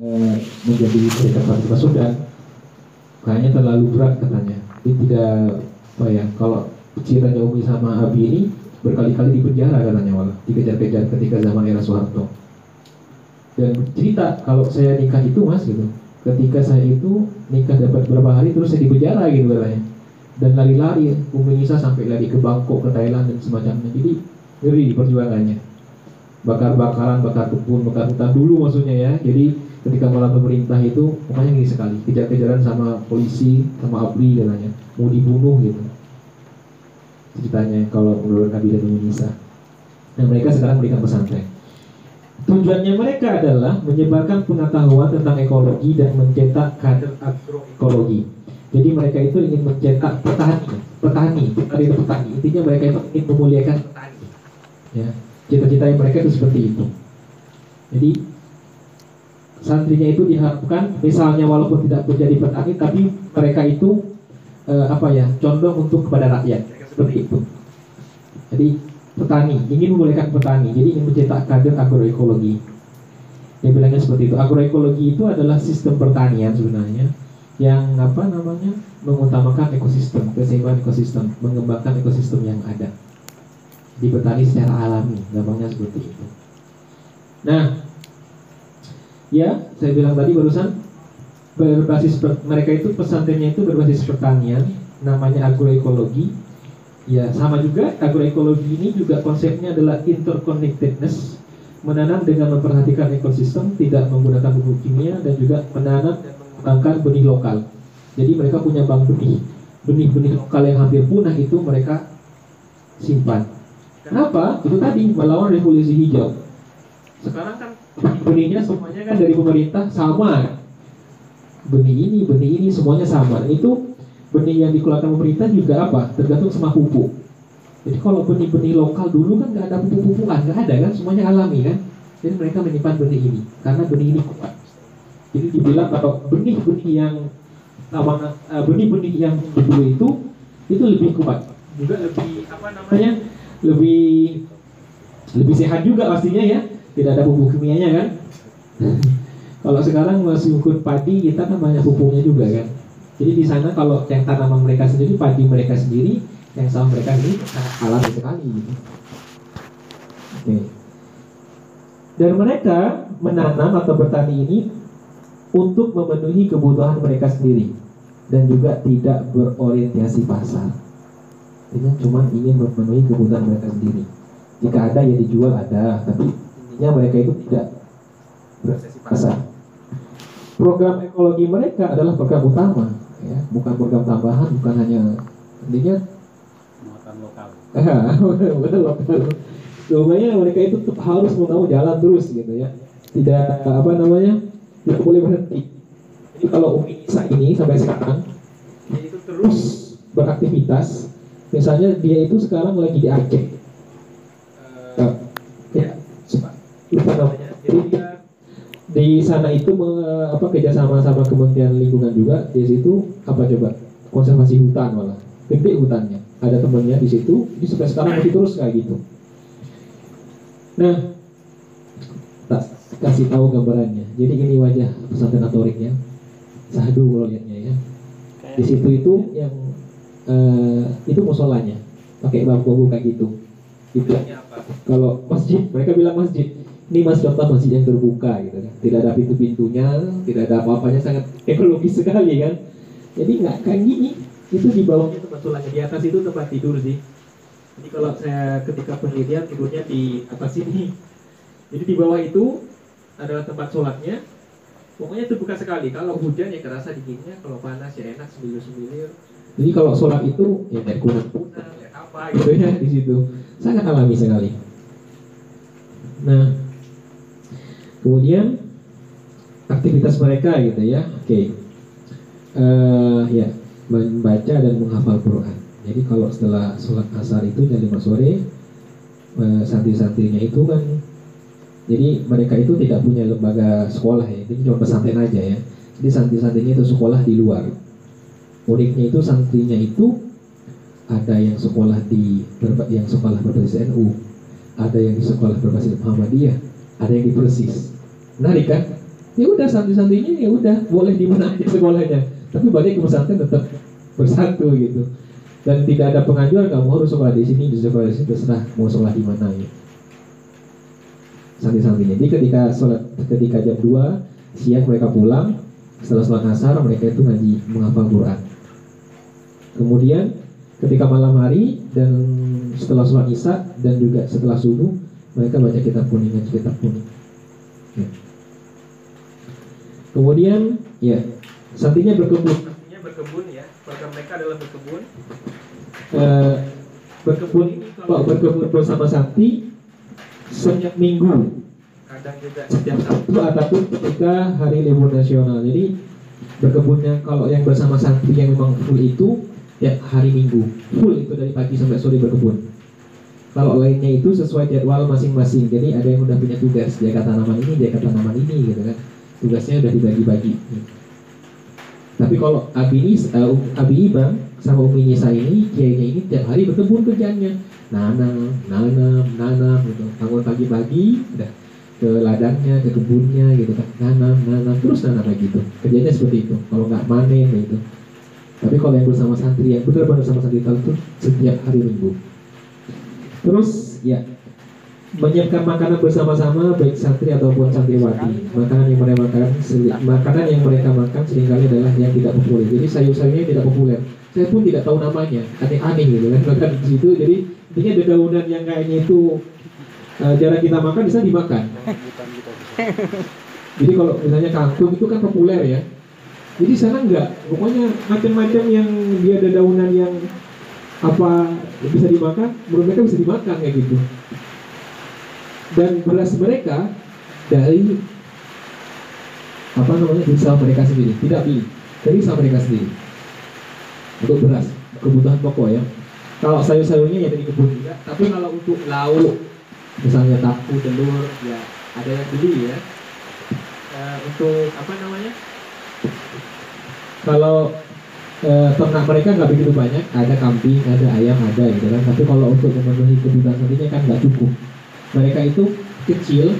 eh, menjadi serikat pekerja Sudan kayaknya terlalu berat katanya. Ini tidak apa ya kalau ceritanya Umi sama Abi ini berkali-kali di penjara katanya malah. Dikejar-kejar ketika zaman era Soeharto. Dan cerita kalau saya nikah itu mas gitu. Ketika saya itu nikah dapat beberapa hari terus saya di penjara gitu katanya. Dan lari-lari Umi Nisa sampai lari ke Bangkok ke Thailand dan semacamnya. Jadi ngeri perjuangannya. Bakar-bakaran bakar kebun bakar hutan dulu maksudnya ya. Jadi ketika malam pemerintah itu pokoknya ngeri sekali kejar-kejaran sama polisi sama ABRI katanya mau dibunuh gitu ceritanya kalau menurut Nabi dan Nisa dan mereka sekarang berikan pesantren Tujuannya mereka adalah menyebarkan pengetahuan tentang ekologi dan mencetak kader agroekologi. Jadi mereka itu ingin mencetak petani, petani, petani petani. Intinya mereka itu ingin memuliakan petani. Ya, cita-cita mereka itu seperti itu. Jadi santrinya itu diharapkan, misalnya walaupun tidak menjadi petani, tapi mereka itu eh, apa ya, condong untuk kepada rakyat seperti itu. Jadi petani, ingin memulihkan petani, jadi ingin mencetak kader agroekologi. Yang bilangnya seperti itu. Agroekologi itu adalah sistem pertanian sebenarnya yang apa namanya mengutamakan ekosistem, keseimbangan ekosistem, mengembangkan ekosistem yang ada di petani secara alami, gampangnya seperti itu. Nah, ya saya bilang tadi barusan berbasis mereka itu pesantrennya itu berbasis pertanian, namanya agroekologi, Ya, sama juga agroekologi ini juga konsepnya adalah interconnectedness, menanam dengan memperhatikan ekosistem, tidak menggunakan pupuk kimia dan juga menanam dan benih lokal. Jadi mereka punya bank benih, benih-benih lokal yang hampir punah itu mereka simpan. Kenapa? Itu tadi melawan revolusi hijau. Sekarang kan benihnya semuanya kan dari pemerintah sama. Benih ini, benih ini semuanya sama. Itu benih yang dikeluarkan pemerintah juga apa? Tergantung sama pupuk. Jadi kalau benih-benih lokal dulu kan nggak ada pupuk-pupukan, nggak ada kan, semuanya alami kan. Jadi mereka menyimpan benih ini karena benih ini kuat. Jadi dibilang kalau benih-benih yang uh, benih-benih yang dulu itu itu lebih kuat, juga lebih apa namanya, lebih lebih sehat juga pastinya ya. Tidak ada pupuk kimianya kan. kalau sekarang masih ukur padi kita kan banyak pupuknya juga kan jadi di sana kalau yang tanaman mereka sendiri, padi mereka sendiri, yang sawah mereka sendiri sangat alami sekali. Gitu. Oke. Dan mereka menanam atau bertani ini untuk memenuhi kebutuhan mereka sendiri dan juga tidak berorientasi pasar. Ini cuma ingin memenuhi kebutuhan mereka sendiri. Jika ada ya dijual ada, tapi intinya mereka itu tidak pasar. Program ekologi mereka adalah program utama ya. Bukan program tambahan bukan hanya intinya muatan lokal. Bukan lokal Sebenarnya mereka itu tetap harus mau jalan terus gitu ya. Tidak apa namanya tidak boleh berhenti. Jadi kalau Umi Nisa ini sampai sekarang dia itu terus beraktivitas. Misalnya dia itu sekarang lagi di Aceh. Uh, ya jadi dia di sana itu me, apa kerjasama sama Kementerian Lingkungan juga di situ apa coba? Konservasi hutan malah. Gede hutannya. Ada temennya di situ jadi sampai sekarang masih terus kayak gitu. Nah tak kasih tahu gambarannya. Jadi ini wajah pesantren atoriknya. Sahdu kalau lihatnya ya. Di situ itu yang uh, itu musolanya. Pakai bambu kayak gitu. Itu. Kalau masjid mereka bilang masjid ini mas contoh masjid yang terbuka gitu kan. Tidak ada pintu-pintunya tidak ada apa-apanya sangat ekologis sekali kan. Jadi nggak kayak gini. Itu di bawahnya tempat sholatnya di atas itu tempat tidur sih. Jadi kalau saya ketika penelitian tidurnya di atas ini. Jadi di bawah itu adalah tempat sholatnya. Pokoknya terbuka sekali. Kalau hujan ya kerasa dinginnya kalau panas ya enak sembilir-sembilir. Jadi kalau sholat itu ya kayak kunang-kunang ya apa gitu ya di situ. Sangat alami sekali. Nah Kemudian aktivitas mereka gitu ya, oke, okay. uh, eh, ya membaca dan menghafal Quran. Jadi kalau setelah sholat asar itu jam lima sore, uh, santri-santrinya itu kan, jadi mereka itu tidak punya lembaga sekolah ya, jadi cuma pesantren aja ya. Jadi santri-santrinya itu sekolah di luar. Uniknya itu santrinya itu ada yang sekolah di yang sekolah berbasis NU, ada yang di sekolah berbasis Muhammadiyah, ada yang di Persis. Menarik kan? ya udah santri-santrinya ya udah boleh di mana aja sekolahnya. Tapi ke pesantren tetap bersatu gitu. Dan tidak ada pengajuan kamu harus sekolah di sini di sekolah di sini terserah mau sekolah di mana ya. Santri-santrinya. Jadi ketika sholat ketika jam 2 siang mereka pulang setelah sholat asar mereka itu ngaji menghafal Quran. Kemudian ketika malam hari dan setelah sholat isya dan juga setelah subuh mereka baca kitab kuning ngaji kitab kuning Ya. Kemudian ya santrinya berkebun. Santrinya berkebun ya. Program mereka adalah berkebun. Eh, berkebun ini kalau berkebun bersama santri setiap minggu kadang juga setiap Sabtu ataupun ketika hari libur nasional. Jadi berkebunnya kalau yang bersama santri yang memang full itu ya hari minggu full itu dari pagi sampai sore berkebun. Kalau lainnya itu sesuai jadwal masing-masing. Jadi ada yang udah punya tugas kata tanaman ini, kata tanaman ini gitu kan. Tugasnya udah dibagi-bagi. Tapi kalau Abi, uh, Abi Ibang sama Umi Nisa ini, kiainya ini tiap hari berkebun kerjanya. Nanam, nanam, nanam gitu. Bangun pagi-pagi, udah ke ladangnya, ke kebunnya gitu kan. Nanam, nanam, terus nanam kayak gitu. Kerjanya seperti itu. Kalau nggak panen gitu. Tapi kalau yang bersama santri, yang benar-benar sama santri itu setiap hari minggu. Terus ya menyiapkan makanan bersama-sama baik santri ataupun santriwati. Makanan yang mereka makan, makanan yang mereka makan sering kali adalah yang tidak populer. Jadi sayur-sayurnya tidak populer. Saya pun tidak tahu namanya, aneh-aneh gitu kan makan di situ. Jadi intinya ada daunan yang kayaknya itu uh, jarang kita makan bisa dimakan. Jadi kalau misalnya kangkung itu kan populer ya. Jadi sana enggak, pokoknya macam-macam yang dia ada daunan yang apa bisa dimakan, menurut mereka bisa dimakan kayak gitu. Dan beras mereka dari apa namanya desa mereka sendiri tidak beli. Dari desa mereka sendiri. Untuk beras kebutuhan pokok ya. Kalau sayur-sayurnya ya dari kebun juga. Tapi kalau untuk lauk misalnya tahu telur ya ada yang beli ya. E, untuk apa namanya? Kalau e, ternak mereka nggak begitu banyak ada kambing ada ayam ada gitu kan. Tapi kalau untuk memenuhi kebutuhan sendiri kan nggak cukup. Mereka itu kecil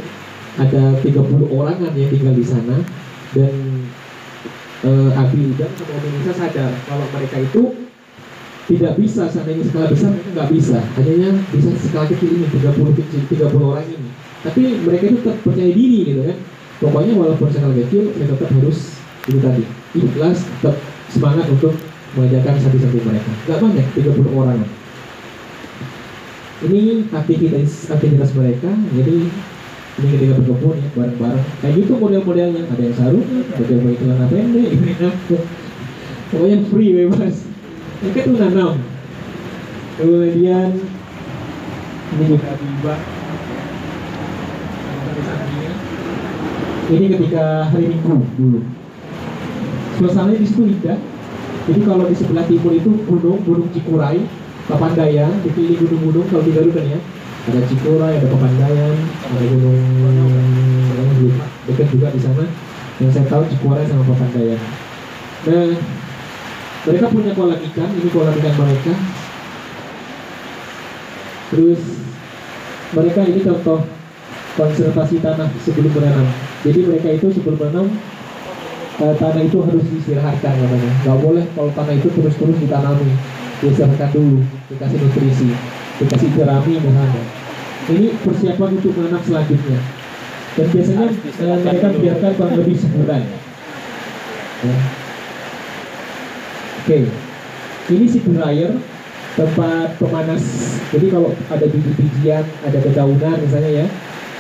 ada 30 orangan yang tinggal di sana. Dan uh, Abi Udang sama Om Nisa sadar kalau mereka itu tidak bisa seandainya skala besar mereka nggak bisa. Hanya bisa skala kecil ini 30 kecil 30 orang ini. Tapi mereka itu tetap percaya diri gitu kan. Pokoknya walaupun skala kecil mereka tetap harus itu tadi ikhlas tetap semangat untuk mengajarkan satu-satu mereka. Nggak banyak 30 orang. Ini aktivitas aktivitas mereka. Jadi ini ketika berkebun ya bareng-bareng. Kayak gitu model-modelnya. Ada yang sarung ada yang pakai celana pendek ini pokoknya free bebas. Mereka tuh nanam. Kemudian ini juga tiba. Ini ketika hari minggu dulu suasananya di situ indah. Jadi kalau di sebelah timur itu gunung gunung Cikuray Papandayan dipilih gunung-gunung kalau di Garut kan ya. Ada Cikuray ada Papandayan ada gunung dekat juga di sana. Yang saya tahu Cikuray sama Papandayan. Nah mereka punya kolam ikan ini kolam ikan mereka. Terus mereka ini contoh konservasi tanah sebelum menanam. Jadi mereka itu sebelum menanam eh, tanah itu harus diistirahatkan namanya. Nggak boleh kalau tanah itu terus-terus ditanami. Diistirahatkan dulu dikasih nutrisi dikasih jerami misalnya ini persiapan untuk menanam selanjutnya. Dan biasanya eh, mereka biarkan kurang lebih sebulan. Ya. oke. Ini si dryer tempat pemanas. Jadi kalau ada biji-bijian ada dedaunan misalnya ya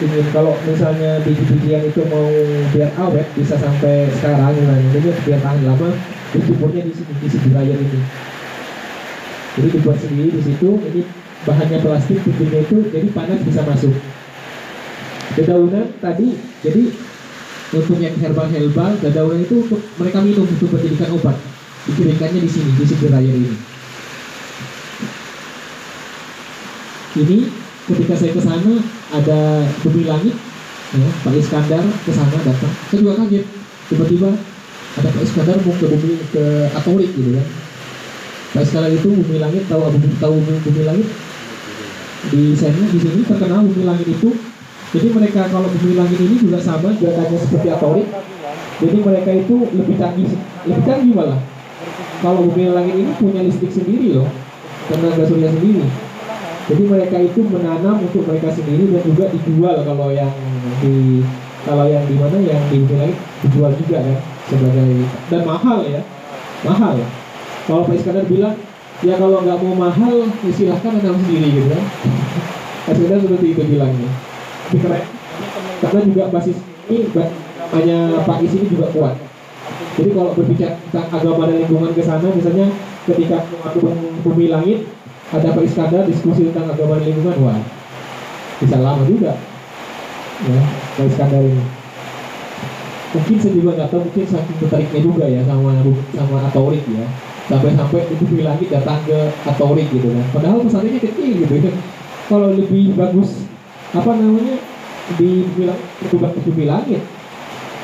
ingin kalau misalnya biji-bijian itu mau biar awet bisa sampai sekarang misalnya ini biar tahan lama dijemurnya di sini di si dryer ini. Jadi dibuat sendiri di situ ini bahannya plastik pintunya itu jadi panas bisa masuk. Dedaunan tadi jadi untuk yang herbal-herbal dedaunan itu untuk mereka minum untuk menjadikan obat. Dikeringkannya di sini di si dryer ini. Ini ketika saya ke sana ada bumi langit ya, Pak Iskandar ke sana datang saya juga kaget tiba-tiba ada Pak Iskandar mau ke bumi ke Katolik gitu kan Pak Iskandar itu bumi langit tahu bumi tahu bumi, bumi langit di sana di sini terkenal bumi langit itu Jadi mereka kalau bumi langit ini juga sama gerakannya seperti atorik. Jadi mereka itu lebih canggih, lebih canggih malah. Kalau bumi langit ini punya listrik sendiri loh, tenaga surya sendiri. Jadi mereka itu menanam untuk mereka sendiri dan juga dijual kalau yang di kalau yang di mana yang di langit dijual juga kan sebagai dan mahal ya, mahal. Kalau Pak Iskandar bilang ya kalau nggak mau mahal ya silahkan nanam sendiri gitu kan. Pak Iskandar seperti itu bilangnya. Keren karena juga basis ini hanya Pak Is ini juga kuat. Jadi kalau berbicara tentang agama dan lingkungan ke sana, misalnya ketika waktu bumi langit ada Pak Iskandar diskusi tentang agama dan lingkungan, wah bisa lama juga ya Pak Iskandar ini. Mungkin saya juga nggak tahu, mungkin saking tertariknya juga ya sama sama Atorik ya. Sampai-sampai itu bumi langit datang ke Atorik gitu kan. Padahal pesantrennya kecil gitu ya. Kalau lebih bagus apa namanya di bumi langit, di bumi langit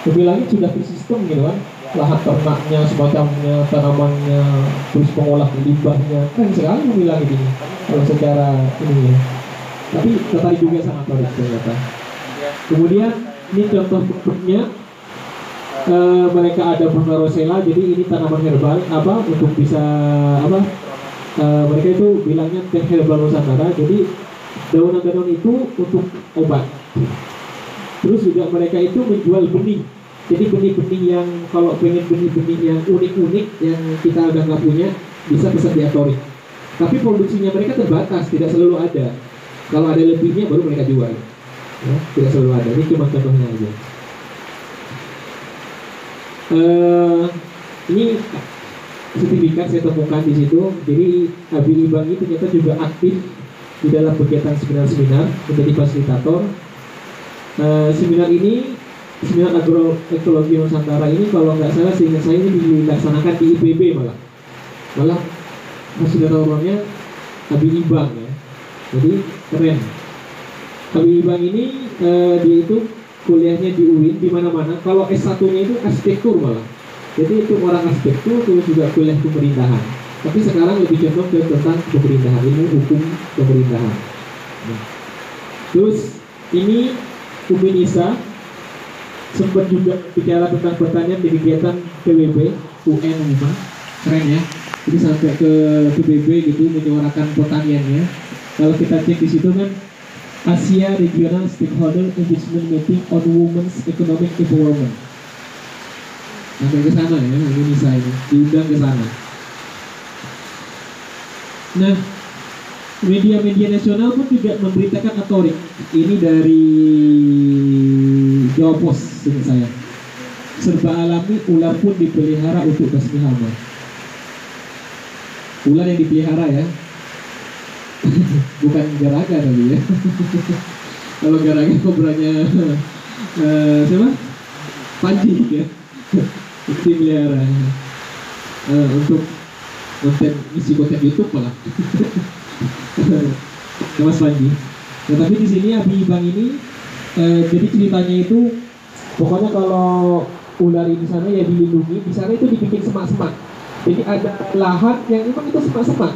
bumi langit sudah bersistem gitu kan lahan ternaknya semacamnya tanamannya terus pengolah limbahnya. Keren sekali langit ini kalau secara ini ya. Tapi tertarik juga sama Torik ternyata. Kemudian ini contoh bentuknya. Eh, mereka ada bunga rosella jadi ini tanaman herbal apa untuk bisa apa eh, mereka itu bilangnya teh herbal nusantara. Jadi daunan-daunan itu untuk obat. Terus juga mereka itu menjual benih jadi benih-benih yang kalau pengen benih-benih yang unik-unik yang kita udah nggak punya bisa pesan di Atorik tapi produksinya mereka terbatas tidak selalu ada. Kalau ada lebihnya baru mereka jual. Ya, tidak selalu ada. Ini cuma contohnya aja. Eh, ini sertifikat saya temukan di situ. Jadi Abi Ibang ini ternyata juga aktif di dalam kegiatan seminar-seminar menjadi fasilitator. Eh, seminar ini seminar agroekologi Nusantara ini kalau nggak salah seingat saya ini dilaksanakan di IPB malah. Malah fasilitatornya Abi Ibang ya. Jadi keren. Abi Ibang ini eh, dia itu kuliahnya di UIN di mana-mana. Kalau S1 nya itu arsitektur malah. Jadi itu orang arsitektur terus juga kuliah pemerintahan. Tapi sekarang lebih condong ke tentang pemerintahan ilmu hukum pemerintahan. Nah. terus ini Umi Nisa sempat juga bicara tentang pertanian di kegiatan PBB UN Lima keren ya. Jadi sampai ke PBB gitu menyuarakan pertaniannya. Kalau kita cek di situ kan Asia Regional Stakeholder Engagement Meeting on Women's Economic Empowerment. Sampai ke sana ya Indonesia ini. Diundang ke sana. Nah media-media nasional pun juga memberitakan atorik ini dari Jawa Pos seingat saya. Serba alami ular pun dipelihara untuk basmi hama ular yang dipelihara ya. Bukan garaga tapi ya. Kalau garaga kobranya eh, siapa? Panji ya. Dipelihara Eh, untuk konten isi konten YouTube malah. Mas Panji. Nah, tapi di sini Abi Bang ini eh, jadi ceritanya itu pokoknya kalau ular di sana ya dilindungi. Di sana itu dibikin semak-semak. Jadi ada lahan yang memang itu semak-semak.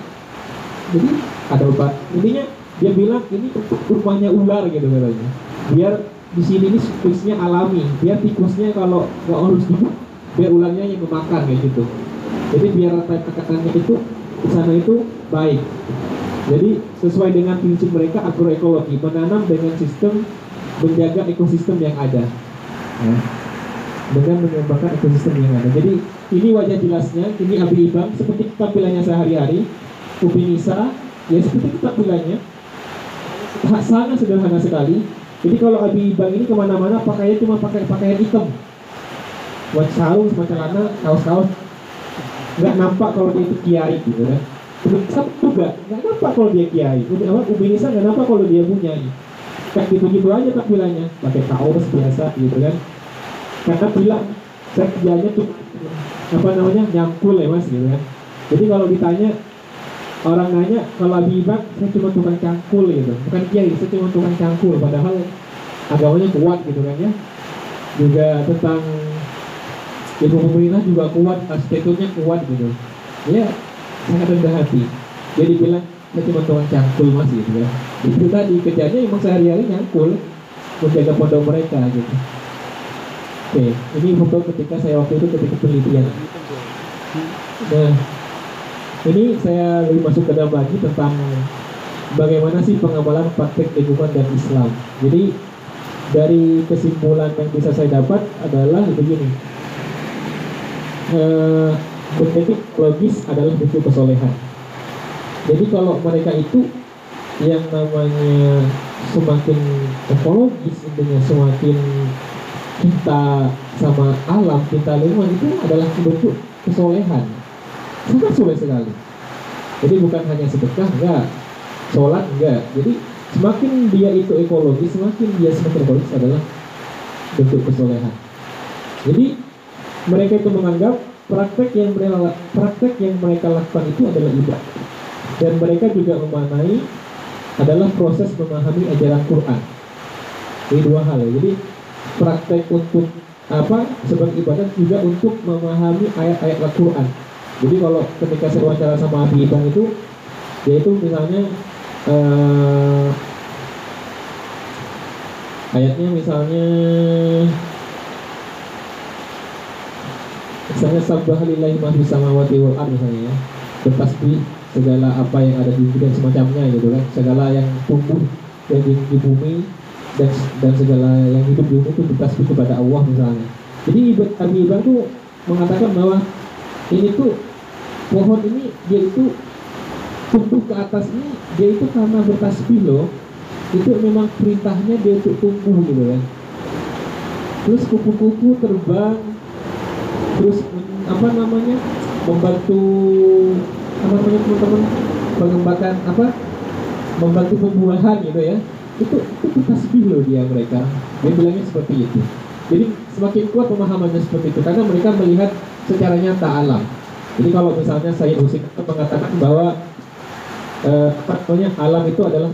Jadi ada obat. Intinya dia bilang ini untuk rumahnya ular gitu katanya. Biar di sini ini tikusnya alami. Biar tikusnya kalau nggak harus dibuat biar ularnya yang memakan kayak gitu. Jadi biar rantai tekanannya itu di sana itu baik. Jadi sesuai dengan prinsip mereka agroekologi menanam dengan sistem menjaga ekosistem yang ada ya. dengan mengembangkan ekosistem yang ada. Jadi ini wajah jelasnya ini Abi Ibang seperti tampilannya sehari-hari. Ubi Nisa ya seperti tampilannya. Sangat sederhana sekali. Jadi kalau Abi Ibang ini ke mana-mana pakainya cuma pakai pakaian hitam. Buat sarung sama celana kaos-kaos. Nggak nampak kalau dia itu kiai gitu kan. Ubi juga nggak nampak kalau dia kiai. Ubi, apa, Ubi Nisa nggak nampak kalau dia punya kayak gitu-gitu aja tampilannya pakai kaos biasa gitu kan. Karena bilang saya kerjanya tuh apa namanya nyangkul ya mas gitu kan. Jadi kalau ditanya orang nanya kalau Abi saya cuma tukang cangkul gitu. Bukan kiai saya cuma tukang cangkul. Padahal agamanya kuat gitu kan ya. Juga tentang ilmu pemerintah juga kuat arsitekturnya kuat gitu. Ya sangat rendah hati. Jadi bilang cuma tukang cangkul mas gitu kan itu tadi kerjanya emang sehari-hari nyangkul menjaga pondok mereka gitu. Oke, ini foto ketika saya waktu itu ketika penelitian. Nah, ini saya lebih masuk ke dalam lagi tentang bagaimana sih pengamalan praktek lingkungan dan Islam. Jadi dari kesimpulan yang bisa saya dapat adalah begini. Eh, logis adalah bentuk kesolehan. Jadi kalau mereka itu yang namanya semakin ekologis intinya semakin kita sama alam kita lingkungan itu adalah bentuk kesolehan. Sangat soleh sekali. Jadi bukan hanya sedekah enggak sholat enggak. Jadi semakin dia itu ekologis semakin dia semakin ekologis adalah bentuk kesolehan. Jadi mereka itu menganggap praktek yang mereka praktek yang mereka lakukan itu adalah ibadah dan mereka juga memaknai adalah proses memahami ajaran Quran. Ini dua hal ya. Jadi praktek untuk apa sebagai ibadah juga untuk memahami ayat-ayat Al-Quran. Jadi kalau ketika saya wawancara sama Abi Ibang itu yaitu misalnya eh, ayatnya misalnya misalnya sabbah lillahi ma samawati wal ard misalnya ya. Bertasbih segala apa yang ada di bumi dan semacamnya gitu kan. Segala yang tumbuh yang di, di bumi dan dan segala yang hidup di bumi itu bertasbih kepada Allah misalnya. Jadi Ibn Abi Ibang tuh mengatakan bahwa ini tuh pohon ini dia itu tumbuh ke atas ini dia itu karena bertasbih loh. Itu memang perintahnya dia untuk tumbuh gitu kan. Terus kupu-kupu terbang terus apa namanya membantu apa namanya teman-teman mengembangkan apa? Membantu pembuahan gitu ya. Itu itu tasbih loh dia mereka. Dia bilangnya seperti itu. Jadi semakin kuat pemahamannya seperti itu. Karena mereka melihat secara nyata alam. Jadi kalau misalnya saya Husin mengatakan bahwa eh, alam itu adalah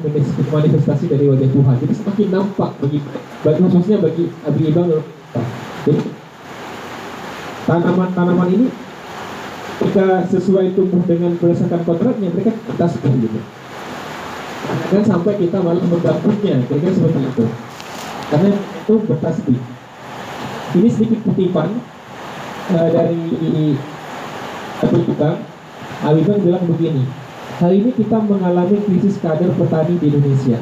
manifestasi dari wajah Tuhan. Jadi semakin nampak bagi, bagi khususnya bagi Abi Ibang jadi tanaman-tanaman ini ketika sesuai tumbuh dengan berdasarkan kontraknya mereka tasbih gitu. Kan sampai kita malah menggabungnya kira-kira seperti itu. Karena itu bertasbih ini sedikit kutipan uh, dari Abu kita Alibang bilang begini hari ini kita mengalami krisis kader petani di Indonesia.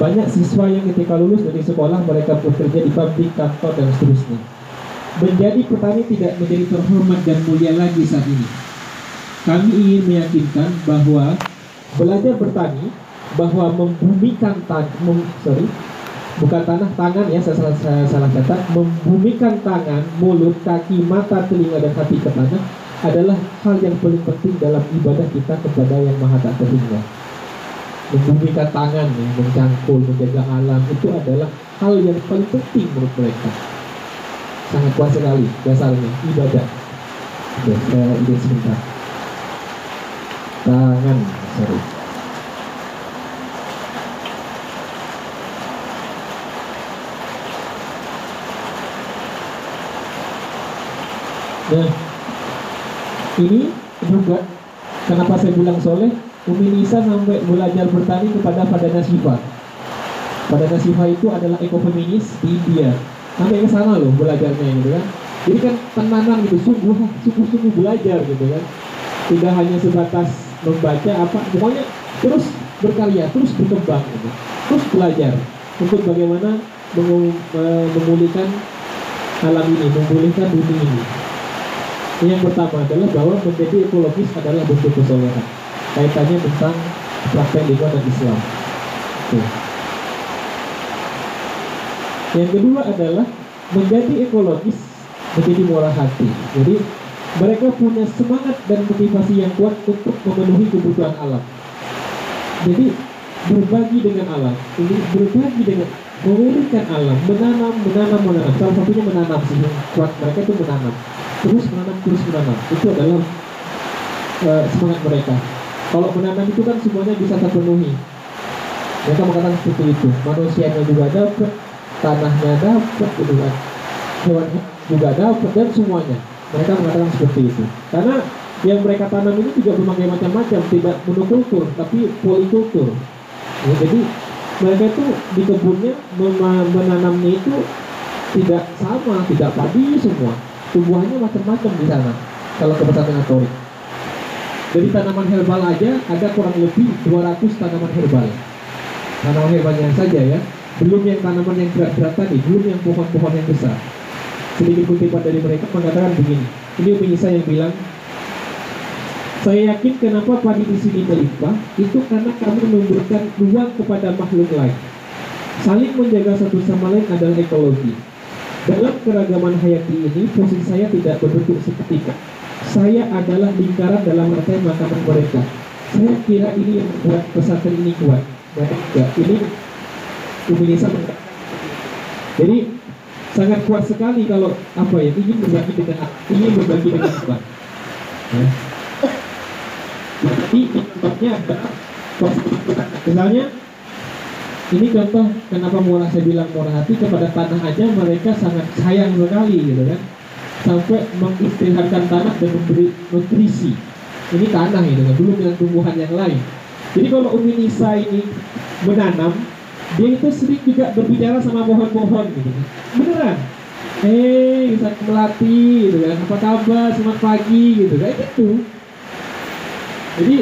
Banyak siswa yang ketika lulus dari sekolah mereka bekerja di pabrik, kantor, dan seterusnya menjadi petani tidak menjadi terhormat dan mulia lagi saat ini. Kami ingin meyakinkan bahwa belajar bertani bahwa membumikan tan mem, sorry bukan tanah tangan ya saya salah, saya salah kata membumikan tangan mulut kaki mata telinga dan hati ke tanah adalah hal yang paling penting dalam ibadah kita kepada yang maha tak terhingga membumikan tangan ya, mencangkul menjaga alam itu adalah hal yang paling penting menurut mereka sangat kuat sekali dasarnya ibadah Oke, saya izin sebentar tangan sorry Nah, ini juga kenapa saya bilang soleh Umi Nisa sampai belajar bertani kepada pada Nasifa. Pada Nasifa itu adalah ekofeminis di India. Sampai ke sana loh belajarnya gitu kan. Jadi kan tenanam gitu, sungguh sungguh sungguh belajar gitu kan. Tidak hanya sebatas membaca apa, pokoknya terus berkarya, terus berkembang gitu. Terus belajar untuk bagaimana memulihkan alam ini, memulihkan bumi ini. Yang pertama adalah bahwa menjadi ekologis adalah bentuk kesolehan. Kaitannya tentang praktek lingkungan Islam. Oke. Yang kedua adalah menjadi ekologis menjadi murah hati. Jadi mereka punya semangat dan motivasi yang kuat untuk memenuhi kebutuhan alam. Jadi berbagi dengan alam, ini berbagi dengan memulihkan alam, menanam, menanam, menanam. Salah satunya menanam sih, kuat mereka itu menanam. Terus menanam terus menanam. Itu adalah uh, semangat mereka. Kalau menanam itu kan semuanya bisa terpenuhi. Mereka mengatakan seperti itu. Manusianya juga dapat tanahnya dapat gitu kan hewan juga dapat dan semuanya mereka mengatakan seperti itu karena yang mereka tanam ini juga berbagai macam-macam tidak monokultur tapi polikultur ya, jadi mereka itu di kebunnya menanamnya itu tidak sama, tidak padi semua. Tumbuhannya macam-macam di sana. Kalau ke pesantren Katolik. Dari tanaman herbal aja ada kurang lebih 200 tanaman herbal. Tanaman herbalnya saja ya. Belum yang tanaman yang berat-berat tadi, belum yang pohon-pohon yang besar. Sedikit kutipan dari mereka mengatakan begini. Ini Umi Isa yang bilang, saya yakin kenapa padi di sini melimpah itu karena kami memberikan ruang kepada makhluk lain. Saling menjaga satu sama lain adalah ekologi. Dalam keragaman hayati ini, posisi saya tidak berbentuk seketika. Saya adalah lingkaran dalam rantai makanan mereka. Saya kira ini yang membuat pesantren ini kuat. Dan enggak, ini Mengatakan. Jadi sangat kuat sekali kalau apa ya ingin berbagi dengan ingin berbagi dengan apa. Ya. Sebabnya adalah misalnya ini contoh kenapa murah saya bilang murah hati kepada tanah aja mereka sangat sayang sekali gitu kan sampai mengistirahatkan tanah dan memberi nutrisi ini tanah gitu kan belum dengan tumbuhan yang lain jadi kalau Umi Nisa ini menanam dia itu sering juga berbicara sama pohon-pohon gitu kan. Beneran? Eh bisa melati gitu kan. Apa kabar? Selamat pagi gitu kayak gitu. Jadi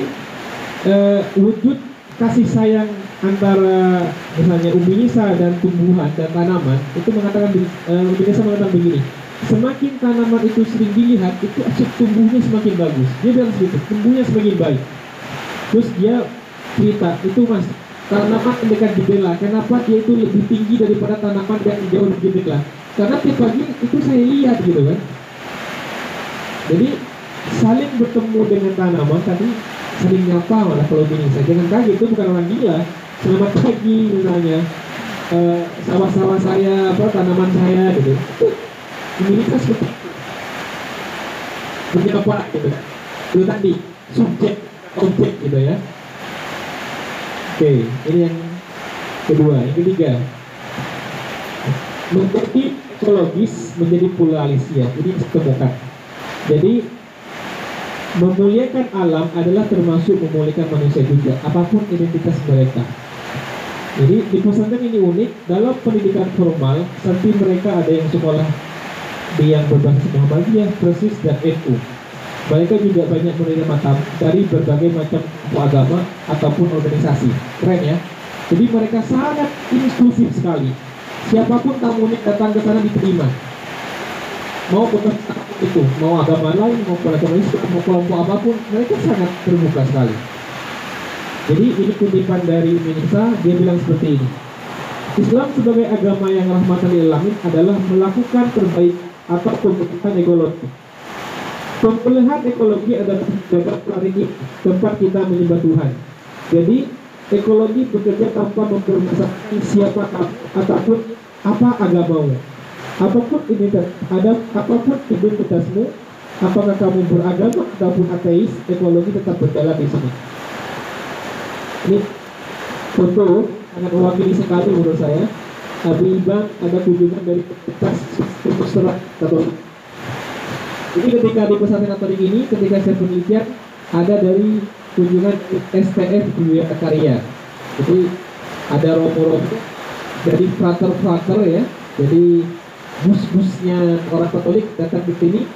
eh, wujud kasih sayang antara misalnya Umi Nisa dan tumbuhan dan tanaman itu mengatakan eh, Umi Nisa mengatakan begini. Semakin tanaman itu sering dilihat itu asyik tumbuhnya semakin bagus. Dia bilang segitu tumbuhnya semakin baik. Terus dia cerita itu mas tanaman dekat jendela kenapa dia itu lebih tinggi daripada tanaman yang jauh di jendela karena tiap pagi itu saya lihat gitu kan? Jadi saling bertemu dengan tanaman tadi saling nyapa malah kalau gini. Saya jangan kaget itu bukan orang gila. Selamat pagi misalnya. Eh, sawah-sawah saya apa tanaman saya gitu. Komunitas seperti Begitu apa gitu. Itu tadi subjek objek gitu ya oke ini yang kedua yang ketiga. Menjadi ekologis menjadi pluralis ya ini ditemukan jadi memuliakan alam adalah termasuk memuliakan manusia juga apa pun identitas mereka. Jadi di pesantren ini unik dalam pendidikan formal seperti mereka ada yang sekolah di yang berbasis Muhammadiyah, Persis dan NU. Mereka juga banyak menerima tamu dari berbagai macam agama ataupun organisasi. Keren ya. Jadi mereka sangat inklusif sekali. Siapa pun tamunya datang ke sana diterima. Mau bekas itu, mau agama lain, mau agama Islam, mau kelompok apa pun, mereka sangat terbuka sekali. Jadi ini kutipan dari Indonesia, dia bilang seperti ini. Islam sebagai agama yang rahmatan lil alamin adalah melakukan terbaik atau pembentukan ekologi. Pembelahan ekologi adalah menjaga ini tempat kita menyembah Tuhan. Jadi ekologi bekerja tanpa mempermasalahkan siapa ataupun apa agamamu. Apa pun identitas, ada apa pun identitasmu, apakah kamu beragama ataupun ateis, ekologi tetap berjalan di sini. Ini foto sangat mewakili sekali menurut saya. Abi Ibang ada kunjungan dari komunitas Musra Katolik. Jadi ketika di pesantren Katolik ini, ketika saya penelitian, ada dari kunjungan STF Dunia Karya. Jadi ada romo-romo dari frater-frater ya, jadi bus-busnya orang Katolik datang ke sini,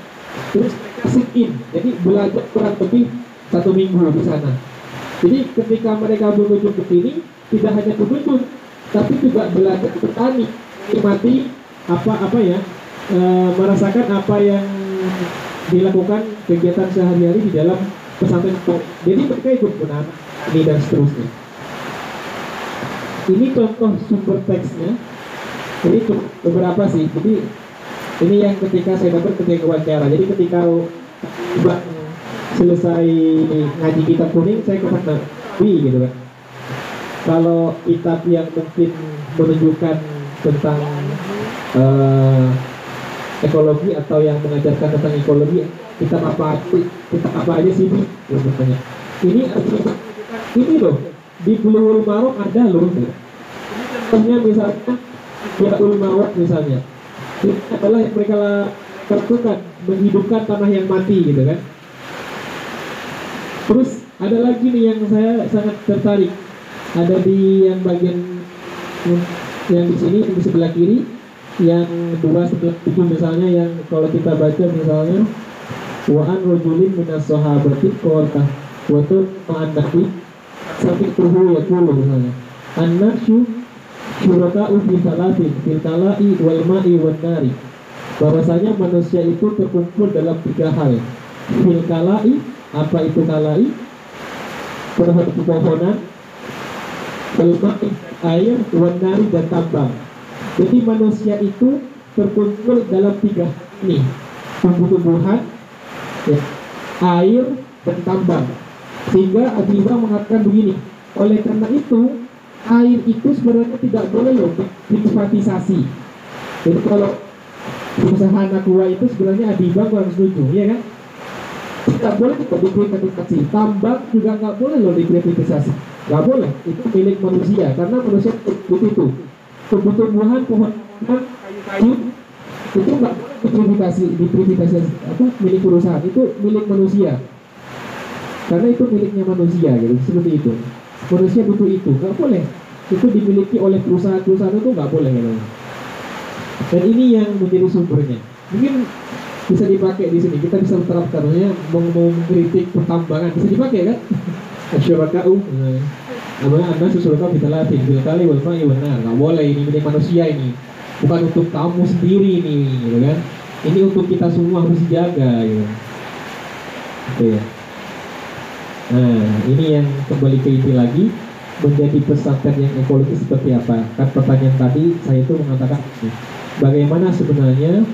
terus sit in, jadi belajar kurang lebih satu minggu di sana. Jadi ketika mereka berkunjung ke sini, tidak hanya berkunjung, tapi juga belajar bertani, menikmati apa apa ya, e, merasakan apa yang dilakukan kegiatan sehari-hari di dalam pesantren. Jadi mereka ikut menanam ini dan seterusnya. Ini contoh sumber teksnya. Cuma beberapa sih. Jadi ini yang ketika saya dapat ketika wawancara. Jadi ketika Mbak selesai ngaji kitab kuning, saya ke Wih gitu kan kalau kitab yang mungkin menunjukkan tentang eh, ekologi atau yang mengajarkan tentang ekologi kitab apa kitab apa aja sih? Ya, bertanya. ini ini loh di Bulughul Maram ada loh contohnya misalnya ya Maram misalnya ini adalah yang mereka lakukan menghidupkan tanah yang mati gitu kan terus ada lagi nih yang saya sangat tertarik ada di yang bagian yang di sini di sebelah kiri yang dua sebelah kiri misalnya yang kalau kita baca misalnya wa an rajulin minas sahabati qala wa tu ma'an nabi sampai tuhu yaqulu misalnya. An-nafsu syuraka'u fi salatin fil kala'i wal ma'i nari. Bahwasanya manusia itu terkumpul dalam tiga hal. Fil kala'i apa itu kala'i terhadap pepohonan wal ma'i air wan nari dan tambang jadi manusia itu terkumpul dalam tiga ini. Tumbuh-tumbuhan ya, air dan tambang. Sehingga Abimah mengatakan begini oleh karena itu air itu sebenarnya tidak boleh loh diprivatisasi jadi kalau perusahaan aqua itu sebenarnya Abimah kurang setuju ya kan? Tidak boleh kita diprivatisasi tambang juga nggak boleh loh diprivatisasi nggak boleh. Itu milik manusia. Karena manusia itu itu tumbuh-tumbuhan pohon kayu itu nggak diprivatisasi diprivatisasi apa? Milik perusahaan. Itu milik manusia. Karena itu miliknya manusia gitu. Seperti itu. Manusia butuh itu. Nggak boleh. Itu dimiliki oleh perusahaan-perusahaan itu nggak boleh gitu. dan ini yang menjadi sumbernya. Mungkin bisa dipakai di sini. Kita bisa terapkan ya mau mau mengkritik pertambangan. Bisa dipakai kan? Asyarakau apa anda kita latih bil kali wal ma'i nggak boleh ini milik manusia ini. Bukan untuk kamu sendiri ini gitu kan? Ini untuk kita semua harus dijaga gitu. Oke ya. Nah, ini yang kembali ke inti lagi. Menjadi pesantren yang ekologis seperti apa? Kan pertanyaan tadi saya itu mengatakan bagaimana sebenarnya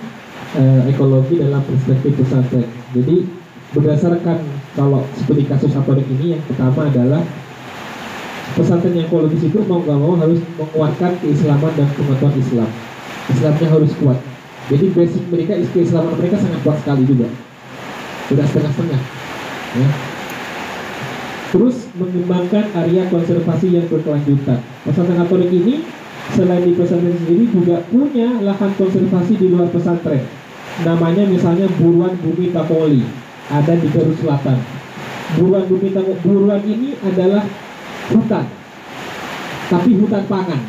eh, ekologi dalam perspektif pesantren. Jadi berdasarkan kalau seperti kasus Atorik ini yang pertama adalah pesantren yang ekologis itu mau nggak mau harus menguatkan keislaman dan pengetahuan Islam. Islamnya harus kuat. Jadi basic mereka, keislaman mereka sangat kuat sekali juga. Tidak setengah-setengah. Ya terus mengembangkan area konservasi yang berkelanjutan. Pesantren Katolik ini selain di pesantren sendiri juga punya lahan konservasi di luar pesantren. Namanya misalnya Buruan Bumi Tapoli, ada di Garut Selatan. Buruan Bumi Tapoli, buruan ini adalah hutan, tapi hutan pangan.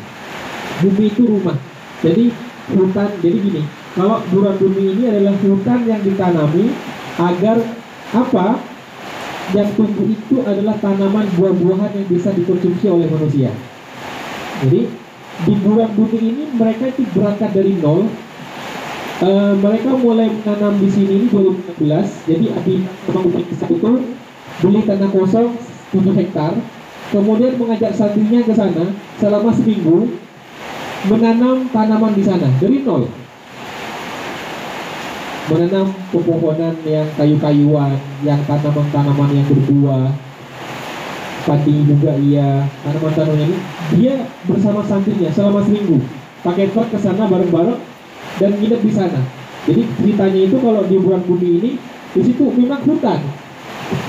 Bumi itu rumah. Jadi hutan, jadi gini, kalau buruan bumi ini adalah hutan yang ditanami agar apa yang tumbuh itu adalah tanaman buah-buahan yang bisa dikonsumsi oleh manusia. Jadi di bulan bumi ini mereka itu berangkat dari nol. E, mereka mulai menanam di sini ini 2016. Jadi Abi memang itu beli tanah kosong 7 hektar, kemudian mengajak santrinya ke sana selama seminggu menanam tanaman di sana dari nol menanam pepohonan yang kayu-kayuan, yang tanaman-tanaman yang berbuah, padi juga iya, tanaman-tanaman ini dia bersama santrinya selama seminggu, pakai truk ke sana bareng-bareng dan nginep di sana. Jadi ceritanya itu kalau di bulan bumi ini di situ memang hutan,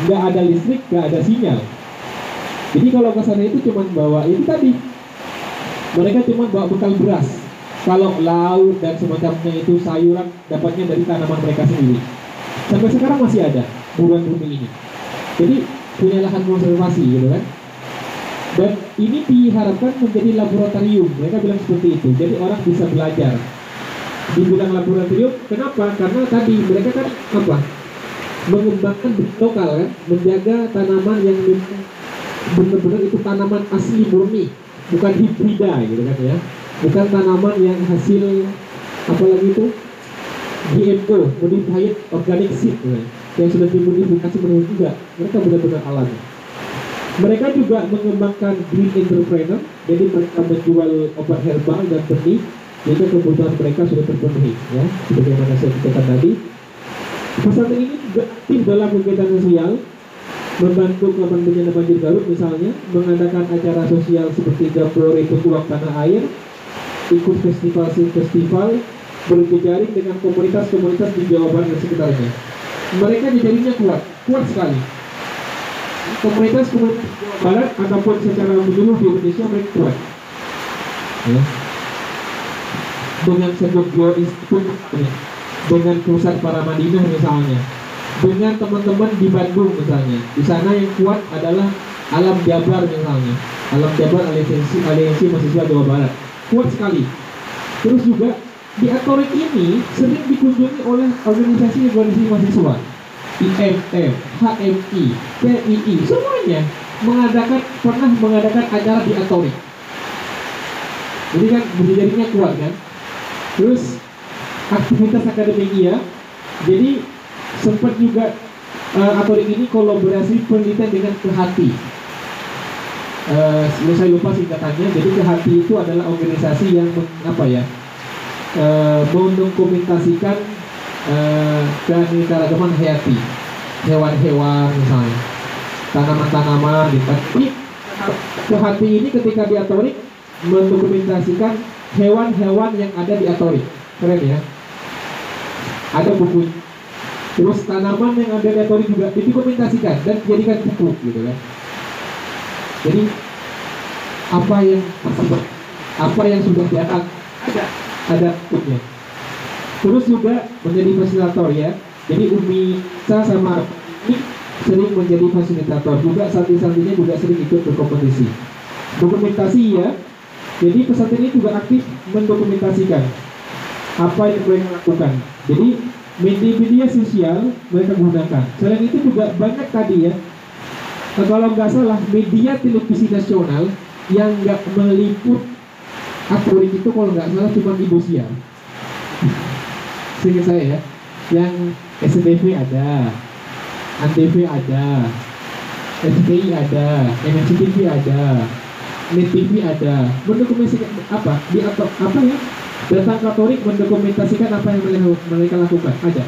nggak ada listrik, nggak ada sinyal. Jadi kalau ke sana itu cuma bawa itu tadi, mereka cuma bawa bekal beras, kalau lauk dan semacamnya itu sayuran dapatnya dari tanaman mereka sendiri. Sampai sekarang masih ada buruan bumi ini. Jadi punya lahan konservasi gitu kan. Dan ini diharapkan menjadi laboratorium. Mereka bilang seperti itu. Jadi orang bisa belajar. Dibilang laboratorium, kenapa? Karena tadi mereka kan apa? Mengembangkan lokal kan, menjaga tanaman yang benar-benar itu tanaman asli murni, bukan hibrida gitu kan ya. Bukan tanaman yang hasil apalagi itu? GMO modified organic seed ya, yang sudah dimodifikasi menurut juga mereka benar-benar alami. Mereka juga mengembangkan green entrepreneur jadi mereka menjual obat herbal dan benih jadi kebutuhan mereka sudah terpenuhi ya. Sebagaimana saya katakan tadi. Pesantren ini juga aktif dalam kegiatan sosial membantu korban bencana banjir Garut misalnya mengadakan acara sosial seperti Gapore Petuang Tanah Air ikut festival-festival berjejaring dengan komunitas-komunitas di Jawa Barat dan sekitarnya. Mereka jejaringnya kuat, kuat sekali. Komunitas-komunitas Jawa Barat ataupun secara menyeluruh di Indonesia mereka kuat. Ya. Dengan Institute, ya. dengan pusat para Madinah misalnya, dengan teman-teman di Bandung misalnya. Di sana yang kuat adalah Alam Jabar misalnya. Alam Jabar aliansi aliansi mahasiswa Jawa Barat kuat sekali. Terus juga di Atorik ini sering dikunjungi oleh organisasi-organisasi mahasiswa IMM, HMI, PII, semuanya mengadakan pernah mengadakan acara di Atorik. Jadi kan berdirinya kuat kan. Terus aktivitas akademia, jadi sempat juga uh, Atorik ini kolaborasi penelitian dengan Kehati. Uh, saya lupa singkatannya. Jadi Kehati itu adalah organisasi yang meng, apa ya? Uh, mendokumentasikan uh, hayati, hewan-hewan misalnya, tanaman-tanaman gitu. Tapi Kehati ini ketika di Atorik mendokumentasikan hewan-hewan yang ada di Atorik. Keren ya. Ada buku. Terus tanaman yang ada di Atorik juga didokumentasikan dan dijadikan buku gitu kan. Jadi apa yang apa yang sudah diangkat ada ada bukunya. Terus juga menjadi fasilitator ya. Jadi Umi Sa sama ini sering menjadi fasilitator juga santri-santrinya juga sering ikut berkompetisi. Dokumentasi ya, jadi pesantren ini juga aktif mendokumentasikan apa yang mereka lakukan. Jadi media-media sosial mereka gunakan. Selain itu juga banyak tadi ya. Nah, kalau nggak salah media televisi nasional yang nggak meliput aturan itu kalau nggak salah cuma Indosiar. Sehingga saya ya, yang SCTV ada, Antv ada, SCTI ada, MNCTV ada, Net TV ada mendokumentasikan apa di atau apa ya datang katolik mendokumentasikan apa yang mereka, lakukan. Ada.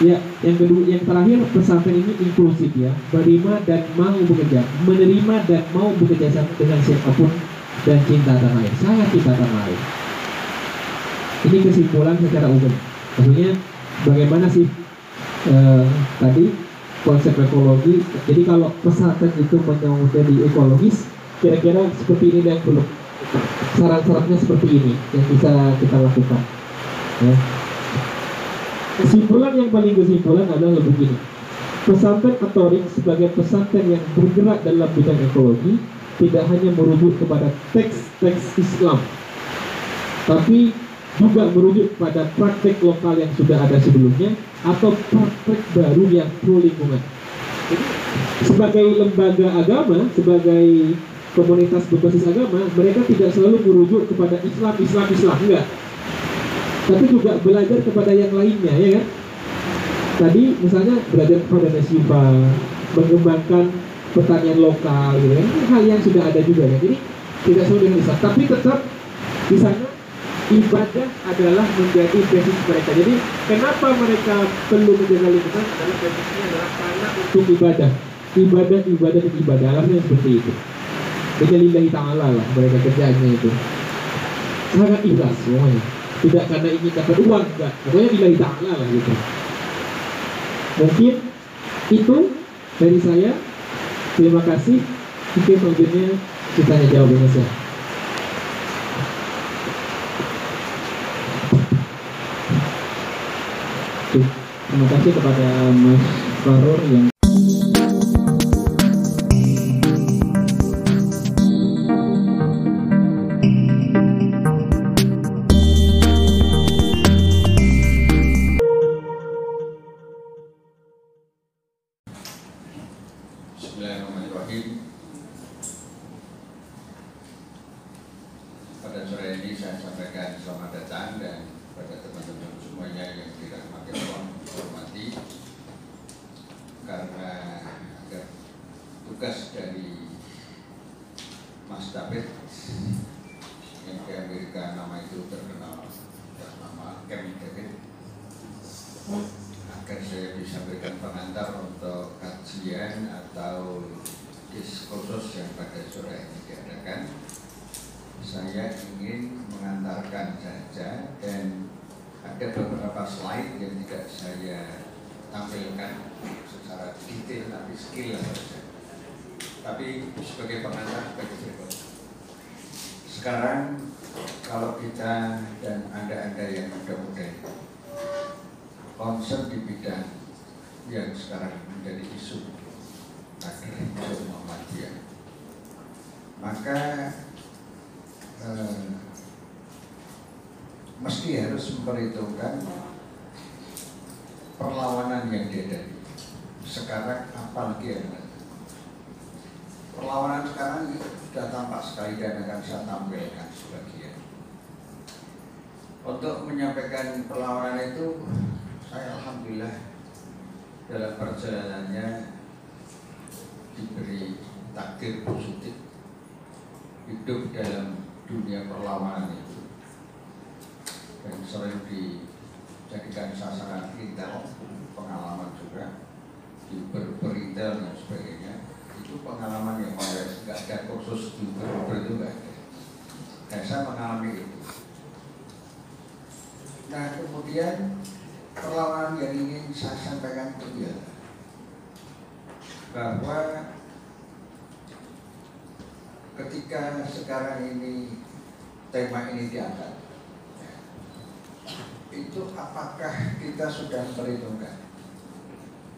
Ya yang kedua yang terakhir pesantren ini inklusif ya. Menerima dan mau bekerja. Menerima dan mau bekerja sama dengan siapa pun dan cinta tanah air. Sangat cinta tanah air. Ini kesimpulan secara umum. Maksudnya bagaimana sih eh, tadi konsep ekologi? Jadi kalau pesantren itu mau jadi ekologis kira-kira seperti ini yang belum syarat-syaratnya seperti ini yang bisa kita lakukan ya. kesimpulan yang paling kesimpulan adalah begini pesantren atorik sebagai pesantren yang bergerak dalam bidang ekologi tidak hanya merujuk kepada teks-teks Islam tapi juga merujuk pada praktek lokal yang sudah ada sebelumnya atau praktek baru yang pro lingkungan. Sebagai lembaga agama, sebagai komunitas berbasis agama, mereka tidak selalu merujuk kepada Islam, Islam, Islam, enggak. Tapi juga belajar kepada yang lainnya, ya kan? Tadi misalnya belajar kepada Nasifa, mengembangkan pertanian lokal, gitu kan? Ini hal yang sudah ada juga ya. Jadi tidak selalu dengan Islam, tapi tetap di sana ibadah adalah menjadi basis mereka. Jadi kenapa mereka perlu menjaga lingkungan? Karena basisnya adalah karena untuk ibadah. Ibadah, ibadah, ibadah. Alamnya seperti itu. Jadi lillahi ta'ala lah mereka kerjanya itu. Sangat ikhlas semuanya. Tidak karena ingin dapat uang, enggak. Pokoknya lillahi ta'ala lah gitu. Mungkin itu dari saya. Terima kasih. Mungkin selanjutnya kita jawab Indonesia. Terima kasih kepada Mas Farur yang Mas David. Yang ke Amerika nama itu terkenal dan nama Kem David. Agar saya bisa berikan pengantar untuk kajian atau diskursus yang pada sore ini diadakan. Saya ingin mengantarkan saja dan ada beberapa slide yang tidak saya tampilkan secara detail tapi skill saja tapi sebagai pengantar bagi Cirebon. Sekarang kalau kita dan anda-anda yang muda-muda concern di bidang yang sekarang menjadi isu akhir hijau Muhammadiyah. Maka eh, mesti harus memperhitungkan perlawanan yang dihadapi sekarang apalagi yang nanti Perlawanan sekarang sudah tampak sekali dan akan saya tampilkan sebagian. Untuk menyampaikan perlawanan itu, saya alhamdulillah dalam perjalanannya diberi takdir positif hidup dalam dunia perlawanan itu dan sering dijadikan sasaran intel pengalaman juga di berintel dan sebagainya itu pengalaman yang saya nggak ada kursus di ber itu nggak ada. Dan saya mengalami itu. Nah kemudian perlawanan yang ingin saya sampaikan itu ya bahwa ketika sekarang ini tema ini diangkat itu apakah kita sudah perhitungkan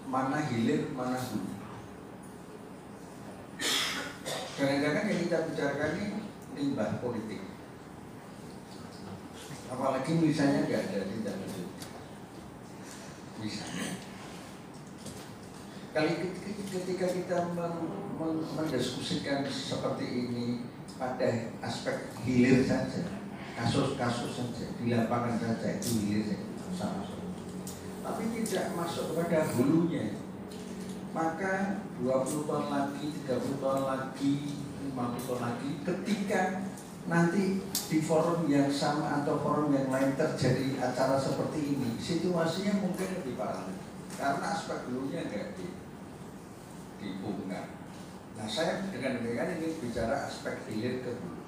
mana hilir mana hulu kadang-kadang yang kita bicarakan ini limbah politik. Apalagi misalnya nggak ada tindak lanjut misalnya kali ketika kita mendiskusikan seperti ini pada aspek hilir saja kasus-kasus saja di lapangan saja itu hilir saja sama tapi tidak masuk kepada hulunya maka 20 tahun lagi, 30 tahun lagi, 50 tahun lagi ketika nanti di forum yang sama atau forum yang lain terjadi acara seperti ini situasinya mungkin lebih parah karena aspek dulunya enggak di dihubungkan nah saya dengan demikian ini bicara aspek hilir ke hulu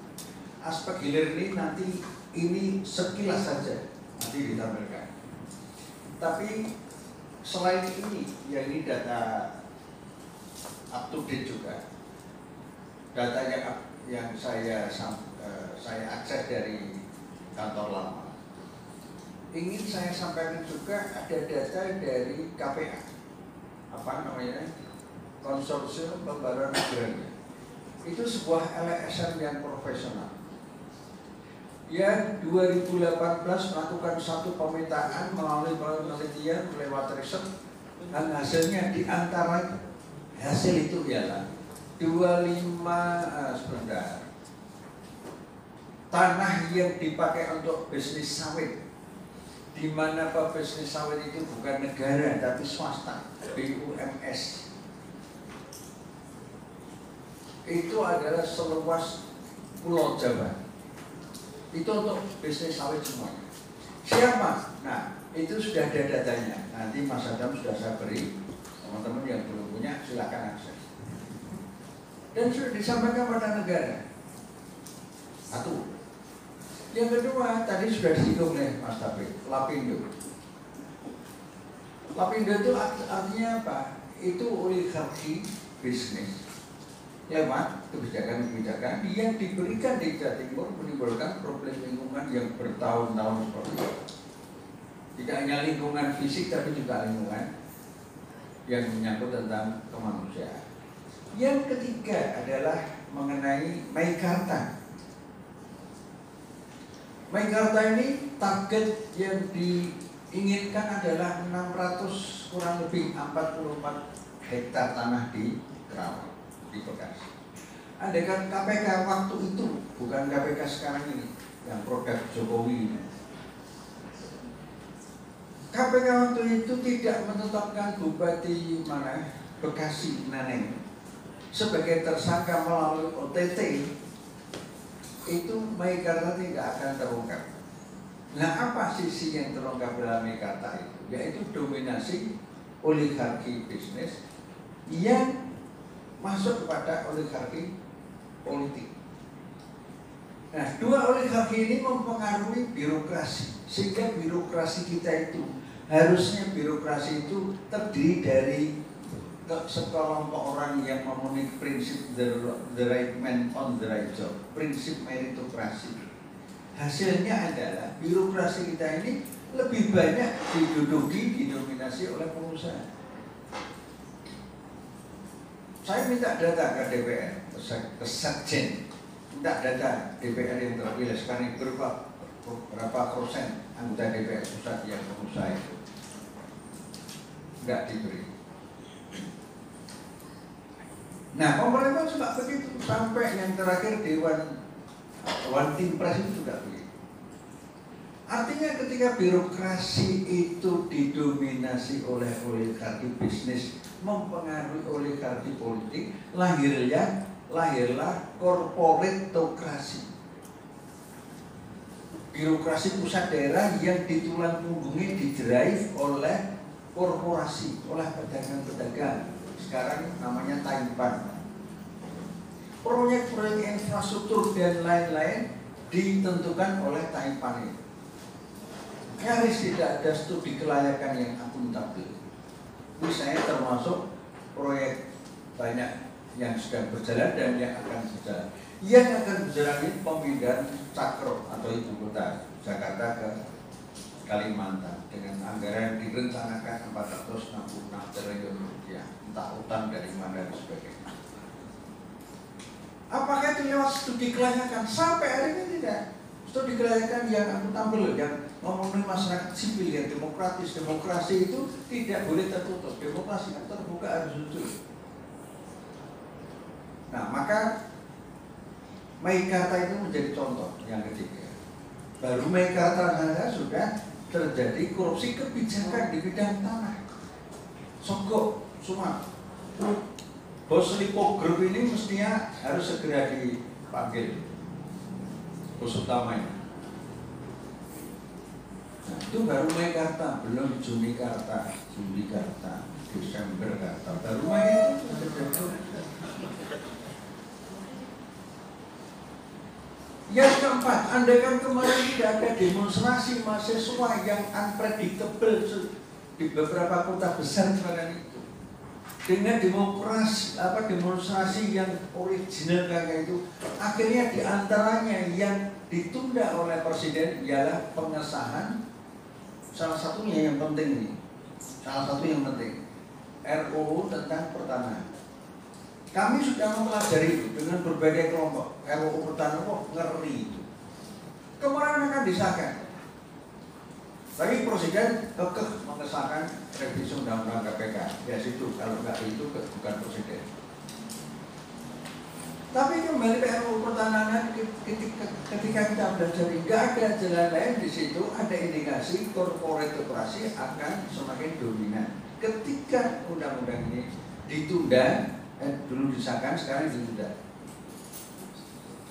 aspek hilir ini nanti ini sekilas saja nanti ditampilkan. Tapi selain ini ya ini data up to date juga. Data yang yang saya uh, saya akses dari kantor lama. Ingin saya sampaikan juga ada data dari KPA apa namanya? Konsorsium pembaruan agraria. Itu sebuah LSM yang profesional. Yang 2018 melakukan satu pemetaan melalui penelitian lewat riset dan hasilnya di antara hasil itu ialah 25 uh, sebentar tanah yang dipakai untuk bisnis sawit di mana apa bisnis sawit itu bukan negara tapi swasta BUMS itu adalah seluas Pulau Jawa itu untuk bisnis sawit semuanya. Siapa? Nah, itu sudah ada datanya. Nanti Mas Adam sudah saya beri. Teman-teman yang belum punya silakan akses. Dan sudah disampaikan pada negara. Satu. Yang kedua, tadi sudah disinggung nih Mas Taufik, Lapindo. Lapindo itu artinya apa? Itu oligarki bisnis lewat kebijakan-kebijakan yang diberikan di Jawa Timur menimbulkan problem lingkungan yang bertahun-tahun seperti itu. Tidak hanya lingkungan fisik tapi juga lingkungan yang menyangkut tentang kemanusiaan. Yang ketiga adalah mengenai Meikarta. Meikarta ini target yang diinginkan adalah 600 kurang lebih 44 hektar tanah di Kerawang di Bekasi. Andaikan KPK waktu itu bukan KPK sekarang ini yang produk Jokowi ini. KPK waktu itu tidak menetapkan Bupati mana Bekasi Neneng sebagai tersangka melalui OTT itu Meikarta tidak akan terungkap. Nah apa sisi yang terungkap dalam Meikarta itu? Yaitu dominasi oligarki bisnis yang masuk kepada oligarki politik. Nah, dua oligarki ini mempengaruhi birokrasi, sehingga birokrasi kita itu harusnya birokrasi itu terdiri dari sekelompok orang yang memenuhi prinsip the, the right man on the right job, prinsip meritokrasi. Hasilnya adalah birokrasi kita ini lebih banyak diduduki, didominasi oleh pengusaha. Saya minta data ke DPR, ke Sekjen, minta data DPR yang terpilih sekarang berupa berapa persen anggota DPR pusat yang pengusaha itu nggak diberi. Nah pemerintah juga begitu sampai yang terakhir Dewan One Team Press itu juga begitu. Artinya ketika birokrasi itu didominasi oleh oligarki bisnis, mempengaruhi oligarki politik, lahirnya lahirlah korporatokrasi. Birokrasi pusat daerah yang ditulang punggungnya didrive oleh korporasi, oleh pedagang-pedagang. Sekarang namanya Taipan. Proyek-proyek infrastruktur dan lain-lain ditentukan oleh Taipan itu nyaris tidak ada studi kelayakan yang akuntabel. Misalnya termasuk proyek banyak yang sedang berjalan dan yang akan berjalan. Yang akan berjalan ini pemindahan Cakro atau ibu kota Jakarta ke Kalimantan dengan anggaran yang direncanakan 466 triliun rupiah, entah utang dari mana dan sebagainya. Apakah itu lewat studi kelayakan? Sampai hari ini tidak. Studi kelayakan yang akuntabel, yang memenuhi masyarakat sipil yang demokratis demokrasi itu tidak boleh tertutup demokrasi kan terbuka harus jujur nah maka Meikarta itu menjadi contoh yang ketiga. Baru Meikarta saja sudah terjadi korupsi kebijakan di bidang tanah. Sogok, Sumat. Bos Lipo Group ini mestinya harus segera dipanggil. Bos utamanya. Nah, itu baru Meikarta, belum Juni Karta, Juli Karta, Desember Karta, baru Mei itu. Yang keempat, andaikan kemarin tidak ada demonstrasi mahasiswa yang unpredictable di beberapa kota besar kemarin itu, dengan demokrasi apa demonstrasi yang original kayak itu, akhirnya di antaranya yang ditunda oleh presiden ialah pengesahan salah satunya yang penting ini salah satu yang penting RUU tentang pertanahan kami sudah mempelajari itu dengan berbagai kelompok. RUU pertanahan kok ngeri itu. Kemarin akan disahkan. Tapi presiden kekeh mengesahkan revisi undang-undang KPK ya situ. Kalau nggak itu bukan presiden. Tapi kembali ke RUU pertanahan ketika, ketika kita belajar nggak ada jalan lain di situ. Ada indikasi korporatokrasi akan semakin dominan. Ketika undang-undang ini ditunda, eh, dulu disahkan, sekarang ditunda.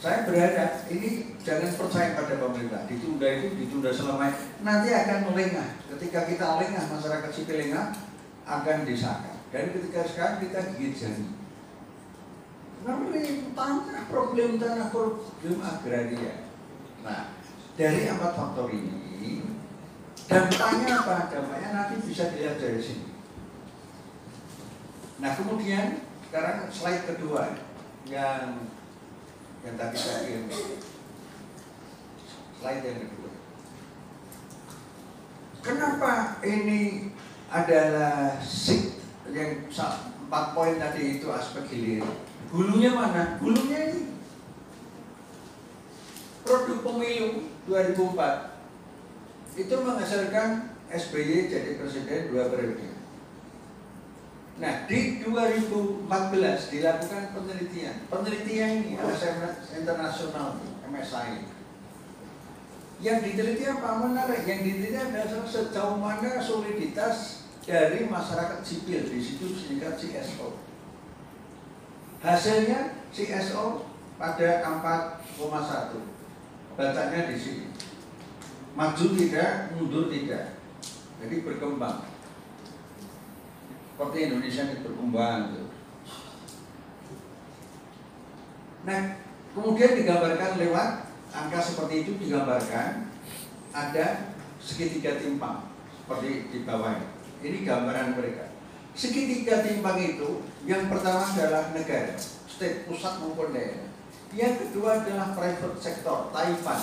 Saya berharap ini jangan percaya pada pemerintah. Ditunda itu ditunda selama nanti akan melengah. Ketika kita lengah, masyarakat sipil lengah akan disahkan. Dan ketika sekarang kita gigit jari namanya tanah problem tanah problem agraria. Nah, dari empat faktor ini dampaknya apa? Dampaknya nanti bisa dilihat dari sini. Nah, kemudian sekarang slide kedua yang yang tadi saya kirim. Slide yang kedua. Kenapa ini adalah sik yang empat poin tadi itu aspek hilir Hulunya mana? Hulunya ini. Produk pemilu 2004 itu menghasilkan SBY jadi presiden dua periode. Nah, di 2014 dilakukan penelitian. Penelitian ini ada internasional, MSI. Yang diteliti apa menarik? Yang diteliti adalah sejauh mana soliditas dari masyarakat sipil di situ sehingga CSO. Hasilnya CSO pada 4,1 bacanya di sini. Maju tidak, mundur tidak. Jadi berkembang. Seperti Indonesia ini berkembang. Gitu. Nah, kemudian digambarkan lewat angka seperti itu digambarkan ada segitiga timpang seperti di bawah. Ini gambaran mereka. Segitiga timpang itu yang pertama adalah negara, state pusat maupun daerah. Yang kedua adalah private sector, Taiwan.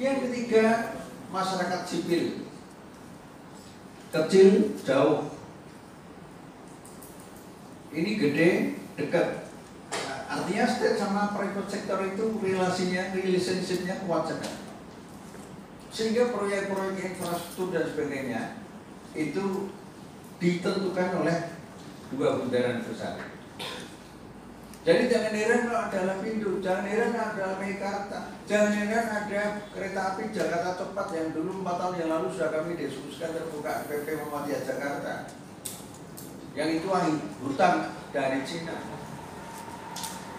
Yang ketiga, masyarakat sipil. Kecil, jauh. Ini gede, dekat. Artinya state sama private sector itu relasinya, relationshipnya kuat sekali. Sehingga proyek-proyek infrastruktur dan sebagainya itu ditentukan oleh dua bundaran besar. Jadi jangan heran kalau ada Lapindo, jangan heran ada Mekarta, jangan heran ada kereta api Jakarta Cepat yang dulu 4 tahun yang lalu sudah kami diskusikan terbuka PP Muhammadiyah Jakarta. Yang itu hutang dari Cina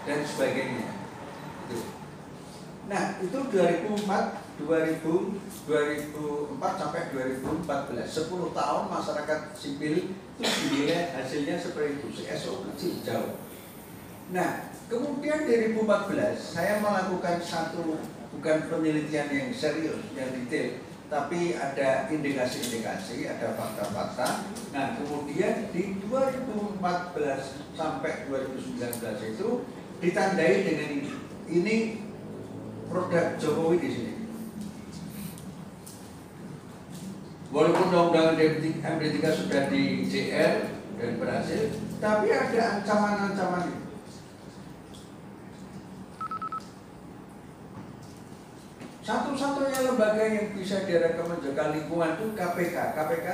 dan sebagainya. Nah, itu 2004, 2000, 2004 sampai 2014, 10 tahun masyarakat sipil itu dinilai hasilnya seperti itu, CSO kecil jauh. Nah, kemudian 2014 saya melakukan satu bukan penelitian yang serius, yang detail, tapi ada indikasi-indikasi, ada fakta-fakta. Nah, kemudian di 2014 sampai 2019 itu ditandai dengan ini. Ini produk Jokowi di sini. Walaupun undang-undang MD3 sudah di JR dan berhasil, tapi ada ancaman-ancaman itu. Satu-satunya lembaga yang bisa direkam menjaga lingkungan itu KPK. KPK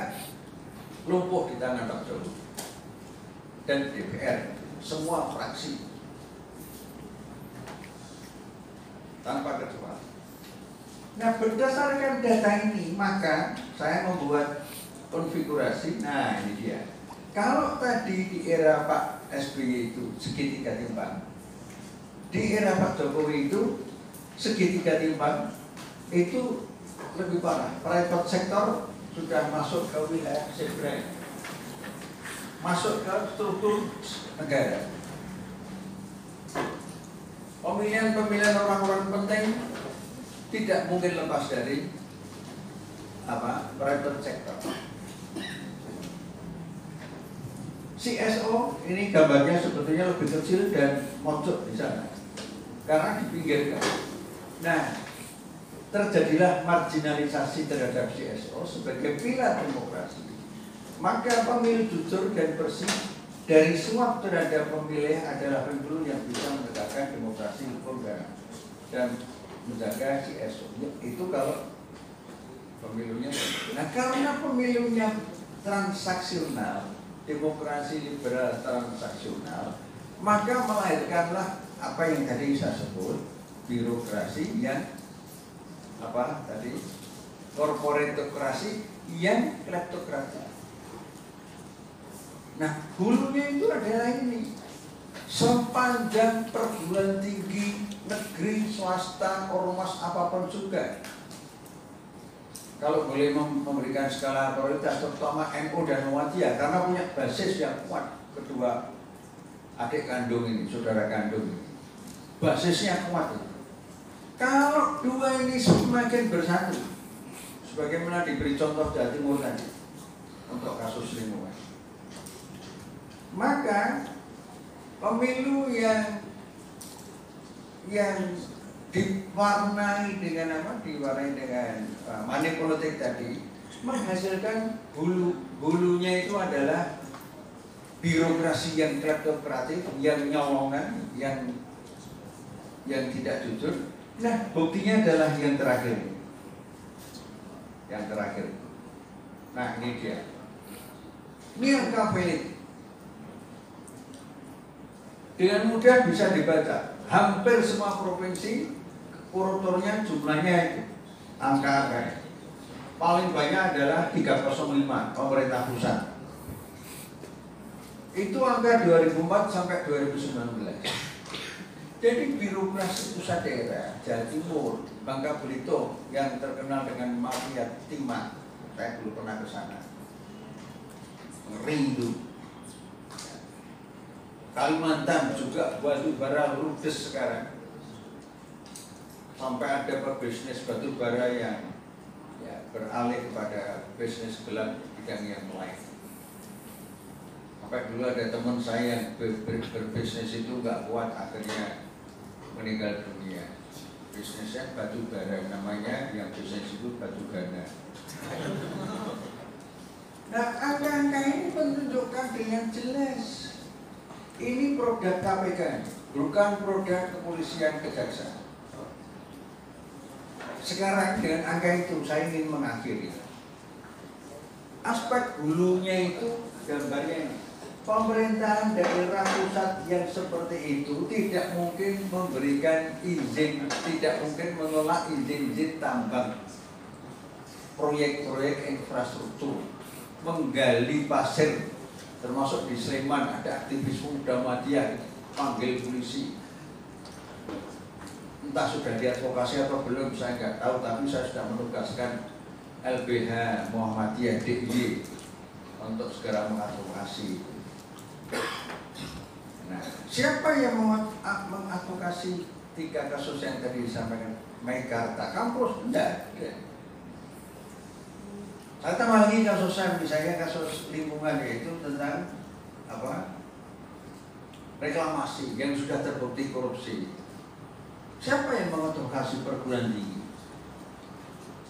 lumpuh di tangan Pak Jokowi dan DPR, semua fraksi tanpa kecuali. Nah berdasarkan data ini maka saya membuat konfigurasi. Nah ini dia. Kalau tadi di era Pak SBY itu segitiga timbang, di era Pak Jokowi itu segitiga timbang, itu lebih parah. Private sector sudah masuk ke wilayah zebra, masuk ke struktur negara. Pemilihan-pemilihan orang-orang penting tidak mungkin lepas dari apa private sector. CSO ini gambarnya sebetulnya lebih kecil dan mojok di sana karena dipinggirkan. Nah, terjadilah marginalisasi terhadap CSO sebagai pilar demokrasi. Maka pemilu jujur dan bersih dari suap terhadap pemilih adalah pemilu yang bisa menegakkan demokrasi hukum dan, dan menjaga CSO. Itu kalau pemilunya. Nah karena pemilunya transaksional, demokrasi liberal transaksional, maka melahirkanlah apa yang tadi saya sebut birokrasi yang apa tadi korporatokrasi yang kleptokrasi. Nah, hulunya itu adalah ini. Sepanjang perguruan tinggi negeri, swasta, ormas apa pun juga. Kalau boleh memberikan skala prioritas terutama NU dan Muhammadiyah karena punya basis yang kuat kedua adik kandung ini, saudara kandung ini. Basisnya kuat itu. Kalau dua ini semakin bersatu, sebagaimana diberi contoh Jawa Timur tadi untuk kasus lingkungan, maka pemilu yang yang diwarnai dengan apa? Diwarnai dengan uh, tadi menghasilkan hulu hulunya itu adalah birokrasi yang kleptokratik, yang nyolongan, yang yang tidak jujur, Nah, buktinya adalah yang terakhir. Yang terakhir. Nah, ini dia. Ini angka Philip. Dengan mudah bisa dibaca. Hampir semua provinsi koruptornya jumlahnya itu angka-angka. Paling banyak adalah 305 pemerintah pusat. Itu angka 2004 sampai 2019. Jadi birokrasi pusat daerah Jawa Timur, Bangka Belitung yang terkenal dengan mafia timah, saya belum pernah ke sana. Rindu. Kalimantan juga batu bara ludes sekarang. Sampai ada pebisnis batu bara yang ya, beralih kepada bisnis gelap bidang yang lain. Sampai dulu ada teman saya yang ber, ber, berbisnis itu nggak kuat akhirnya meninggal dunia bisnisnya batu bara namanya yang bisnis itu batu gana nah angka-angka ini menunjukkan dengan jelas ini produk KPK bukan produk kepolisian kejaksaan sekarang dengan angka itu saya ingin mengakhiri. Aspek hulunya itu gambarnya ini. Pemerintahan daerah pusat yang seperti itu tidak mungkin memberikan izin, tidak mungkin menolak izin-izin tambang proyek-proyek infrastruktur, menggali pasir, termasuk di Sleman ada aktivis muda Muhammadiyah panggil polisi. Entah sudah diadvokasi atau belum, saya nggak tahu, tapi saya sudah menugaskan LBH Muhammadiyah DIY untuk segera mengadvokasi. Nah, siapa yang mengadvokasi tiga kasus yang tadi disampaikan? Meikarta kampus? Enggak. Saya tambah lagi kasusnya, misalnya kasus lingkungan yaitu tentang apa? Reklamasi yang sudah terbukti korupsi. Siapa yang mengadvokasi perguruan tinggi?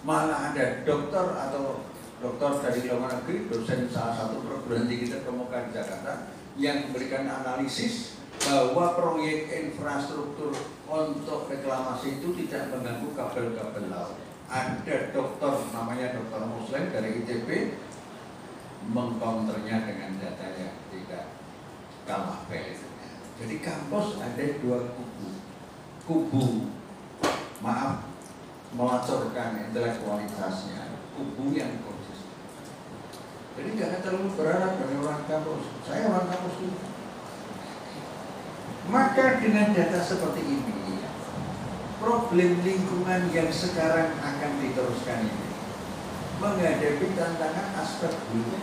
Mana ada dokter atau dokter dari luar negeri, dosen salah satu perguruan tinggi terkemuka di Jakarta yang memberikan analisis bahwa proyek infrastruktur untuk reklamasi itu tidak mengganggu kabel-kabel laut. Ada dokter namanya dokter Muslim dari ITB mengkonternya dengan data yang tidak kalah valid. Jadi kampus ada dua kubu. Kubu maaf melacurkan intelektualitasnya, kubu yang jadi jangan terlalu berharap dari orang kampus. Saya orang kampus juga. Maka dengan data seperti ini, problem lingkungan yang sekarang akan diteruskan ini menghadapi tantangan aspek dunia.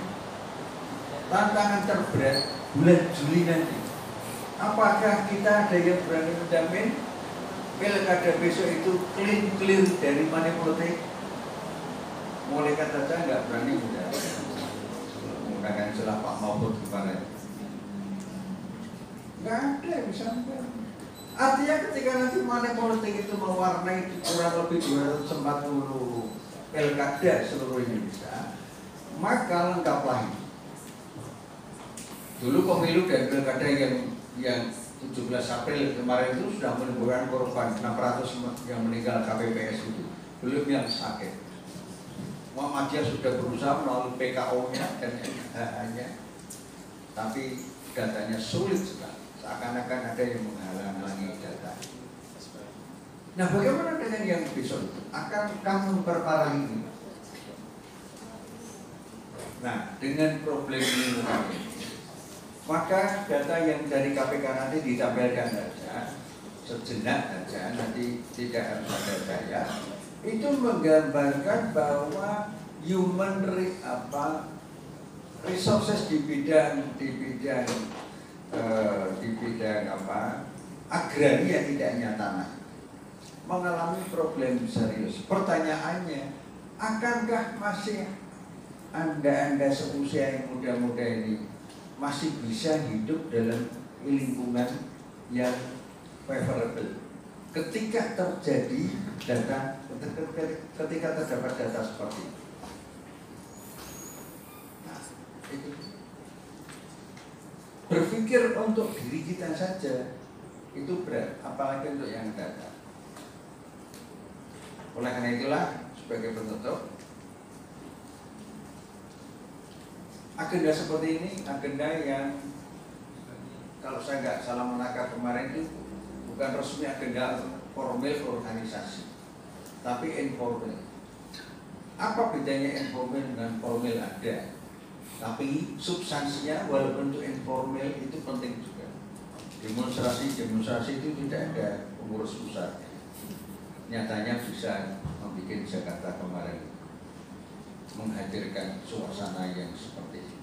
Tantangan terberat bulan Juli nanti. Apakah kita ada yang berani menjamin pilkada besok itu clean clear dari money politik? Mulai kata saya nggak berani menjamin menggunakan istilah Pak Mahfud kemarin. Nggak ada yang bisa Artinya ketika nanti money politik itu mewarnai kurang lebih 240 pilkada seluruh Indonesia, maka lengkaplah. Dulu pemilu dan pilkada yang yang 17 April kemarin itu sudah menimbulkan korban 600 yang meninggal KPPS itu belum yang sakit Muhammadiyah sudah berusaha melalui PKO-nya dan NHA-nya, tapi datanya sulit sekali. Seakan-akan ada yang menghalang-halangi data. Nah, bagaimana dengan yang besok itu? Akan kamu memperparah ini? Nah, dengan problem ini maka data yang dari KPK nanti ditampilkan saja sejenak saja nanti tidak harus ada saya itu menggambarkan bahwa human re, apa resources di bidang di bidang uh, di bidang apa agraria tidak hanya tanah mengalami problem serius. Pertanyaannya, akankah masih anda-anda seusia yang muda-muda ini masih bisa hidup dalam lingkungan yang favorable? Ketika terjadi data ketika terdapat data seperti itu. Nah, itu. Berpikir untuk diri kita saja itu berat, apalagi untuk yang data. Oleh karena itulah sebagai penutup agenda seperti ini agenda yang kalau saya nggak salah menakar kemarin itu bukan resmi agenda formal organisasi tapi informal. Apa bedanya informal dengan formal ada? Tapi substansinya walaupun itu informal itu penting juga. Demonstrasi demonstrasi itu tidak ada pengurus pusat. Nyatanya bisa membuat Jakarta kemarin menghadirkan suasana yang seperti itu.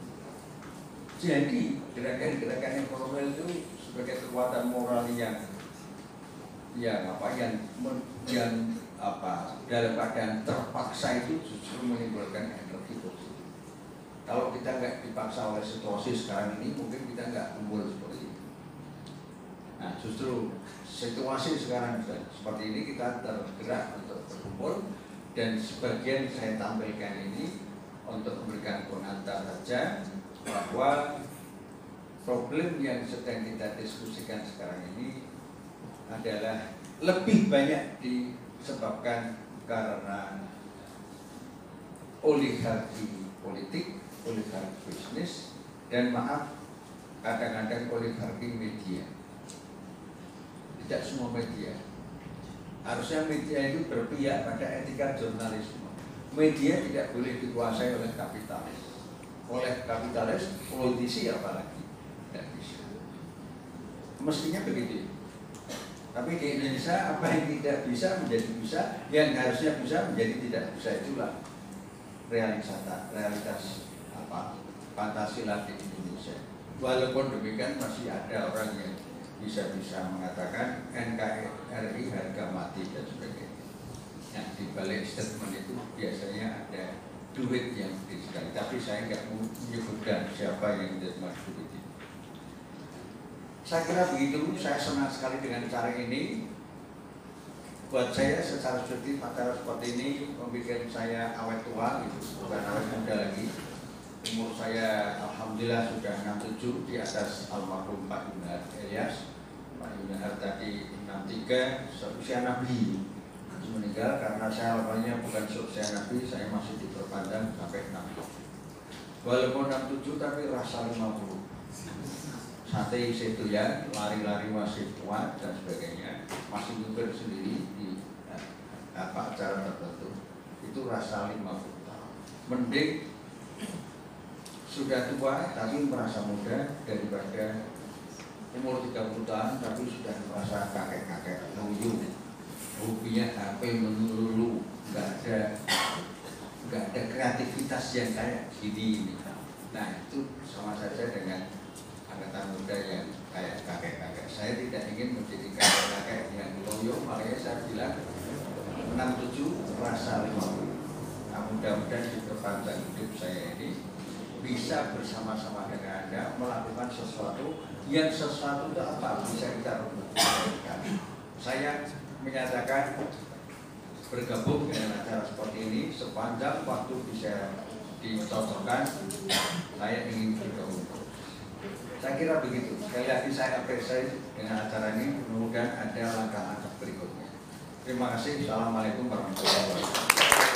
Jadi gerakan-gerakan informal itu sebagai kekuatan moral yang yang apa yang yang apa dalam keadaan terpaksa itu justru menimbulkan energi positif. Kalau kita nggak dipaksa oleh situasi sekarang ini, mungkin kita nggak kumpul seperti itu. Nah, justru situasi sekarang seperti ini kita tergerak untuk berkumpul dan sebagian saya tampilkan ini untuk memberikan pengantar saja bahwa problem yang sedang kita diskusikan sekarang ini adalah lebih banyak di disebabkan karena oligarki politik, oligarki bisnis, dan maaf kadang-kadang oligarki media. Tidak semua media. Harusnya media itu berpihak pada etika jurnalisme. Media tidak boleh dikuasai oleh kapitalis. Oleh kapitalis, politisi apalagi. Tidak. Mestinya begitu. Tapi di Indonesia apa yang tidak bisa menjadi bisa, yang harusnya bisa menjadi tidak bisa itulah realitas realitas apa Pancasila di Indonesia. Walaupun demikian masih ada orang yang bisa-bisa mengatakan NKRI harga mati dan sebagainya. Nah, di balik statement itu biasanya ada duit yang sekali, tapi saya nggak menyebutkan siapa yang menerima duit itu. Saya kira begitu, saya senang sekali dengan cara ini. Buat saya secara subjektif acara seperti ini membuat saya awet tua, gitu, bukan awet muda lagi. Umur saya Alhamdulillah sudah 67 di atas almarhum Pak Yunar Elias. Pak Yunar tadi 63, seusia Nabi meninggal karena saya awalnya bukan seusia Nabi, saya masih diperpandang sampai 60. Walaupun 67 tapi rasa 50 sate itu ya lari-lari masih kuat dan sebagainya masih nyupir sendiri di eh, apa acara tertentu itu rasa 50 tahun. Mending sudah tua tapi merasa muda daripada umur 30 tahun tapi sudah merasa kakek-kakek nunggu hobinya HP menelulu nggak ada nggak ada kreativitas yang kayak gini. Ini nah itu sama saja dengan angkatan muda yang kayak kakek-kakek. Saya tidak ingin menjadi kakek-kakek yang loyo, makanya saya bilang 67 rasa 50. Nah, mudah-mudahan di perpanjang hidup saya ini bisa bersama-sama dengan Anda melakukan sesuatu yang sesuatu itu apa bisa kita lakukan. Saya menyatakan bergabung dengan acara seperti ini sepanjang waktu bisa dicocokkan saya ingin bergabung saya kira begitu. Sekali lagi saya apresiasi dengan acara ini. Mudah-mudahan ada langkah-langkah berikutnya. Terima kasih. Assalamualaikum warahmatullahi wabarakatuh.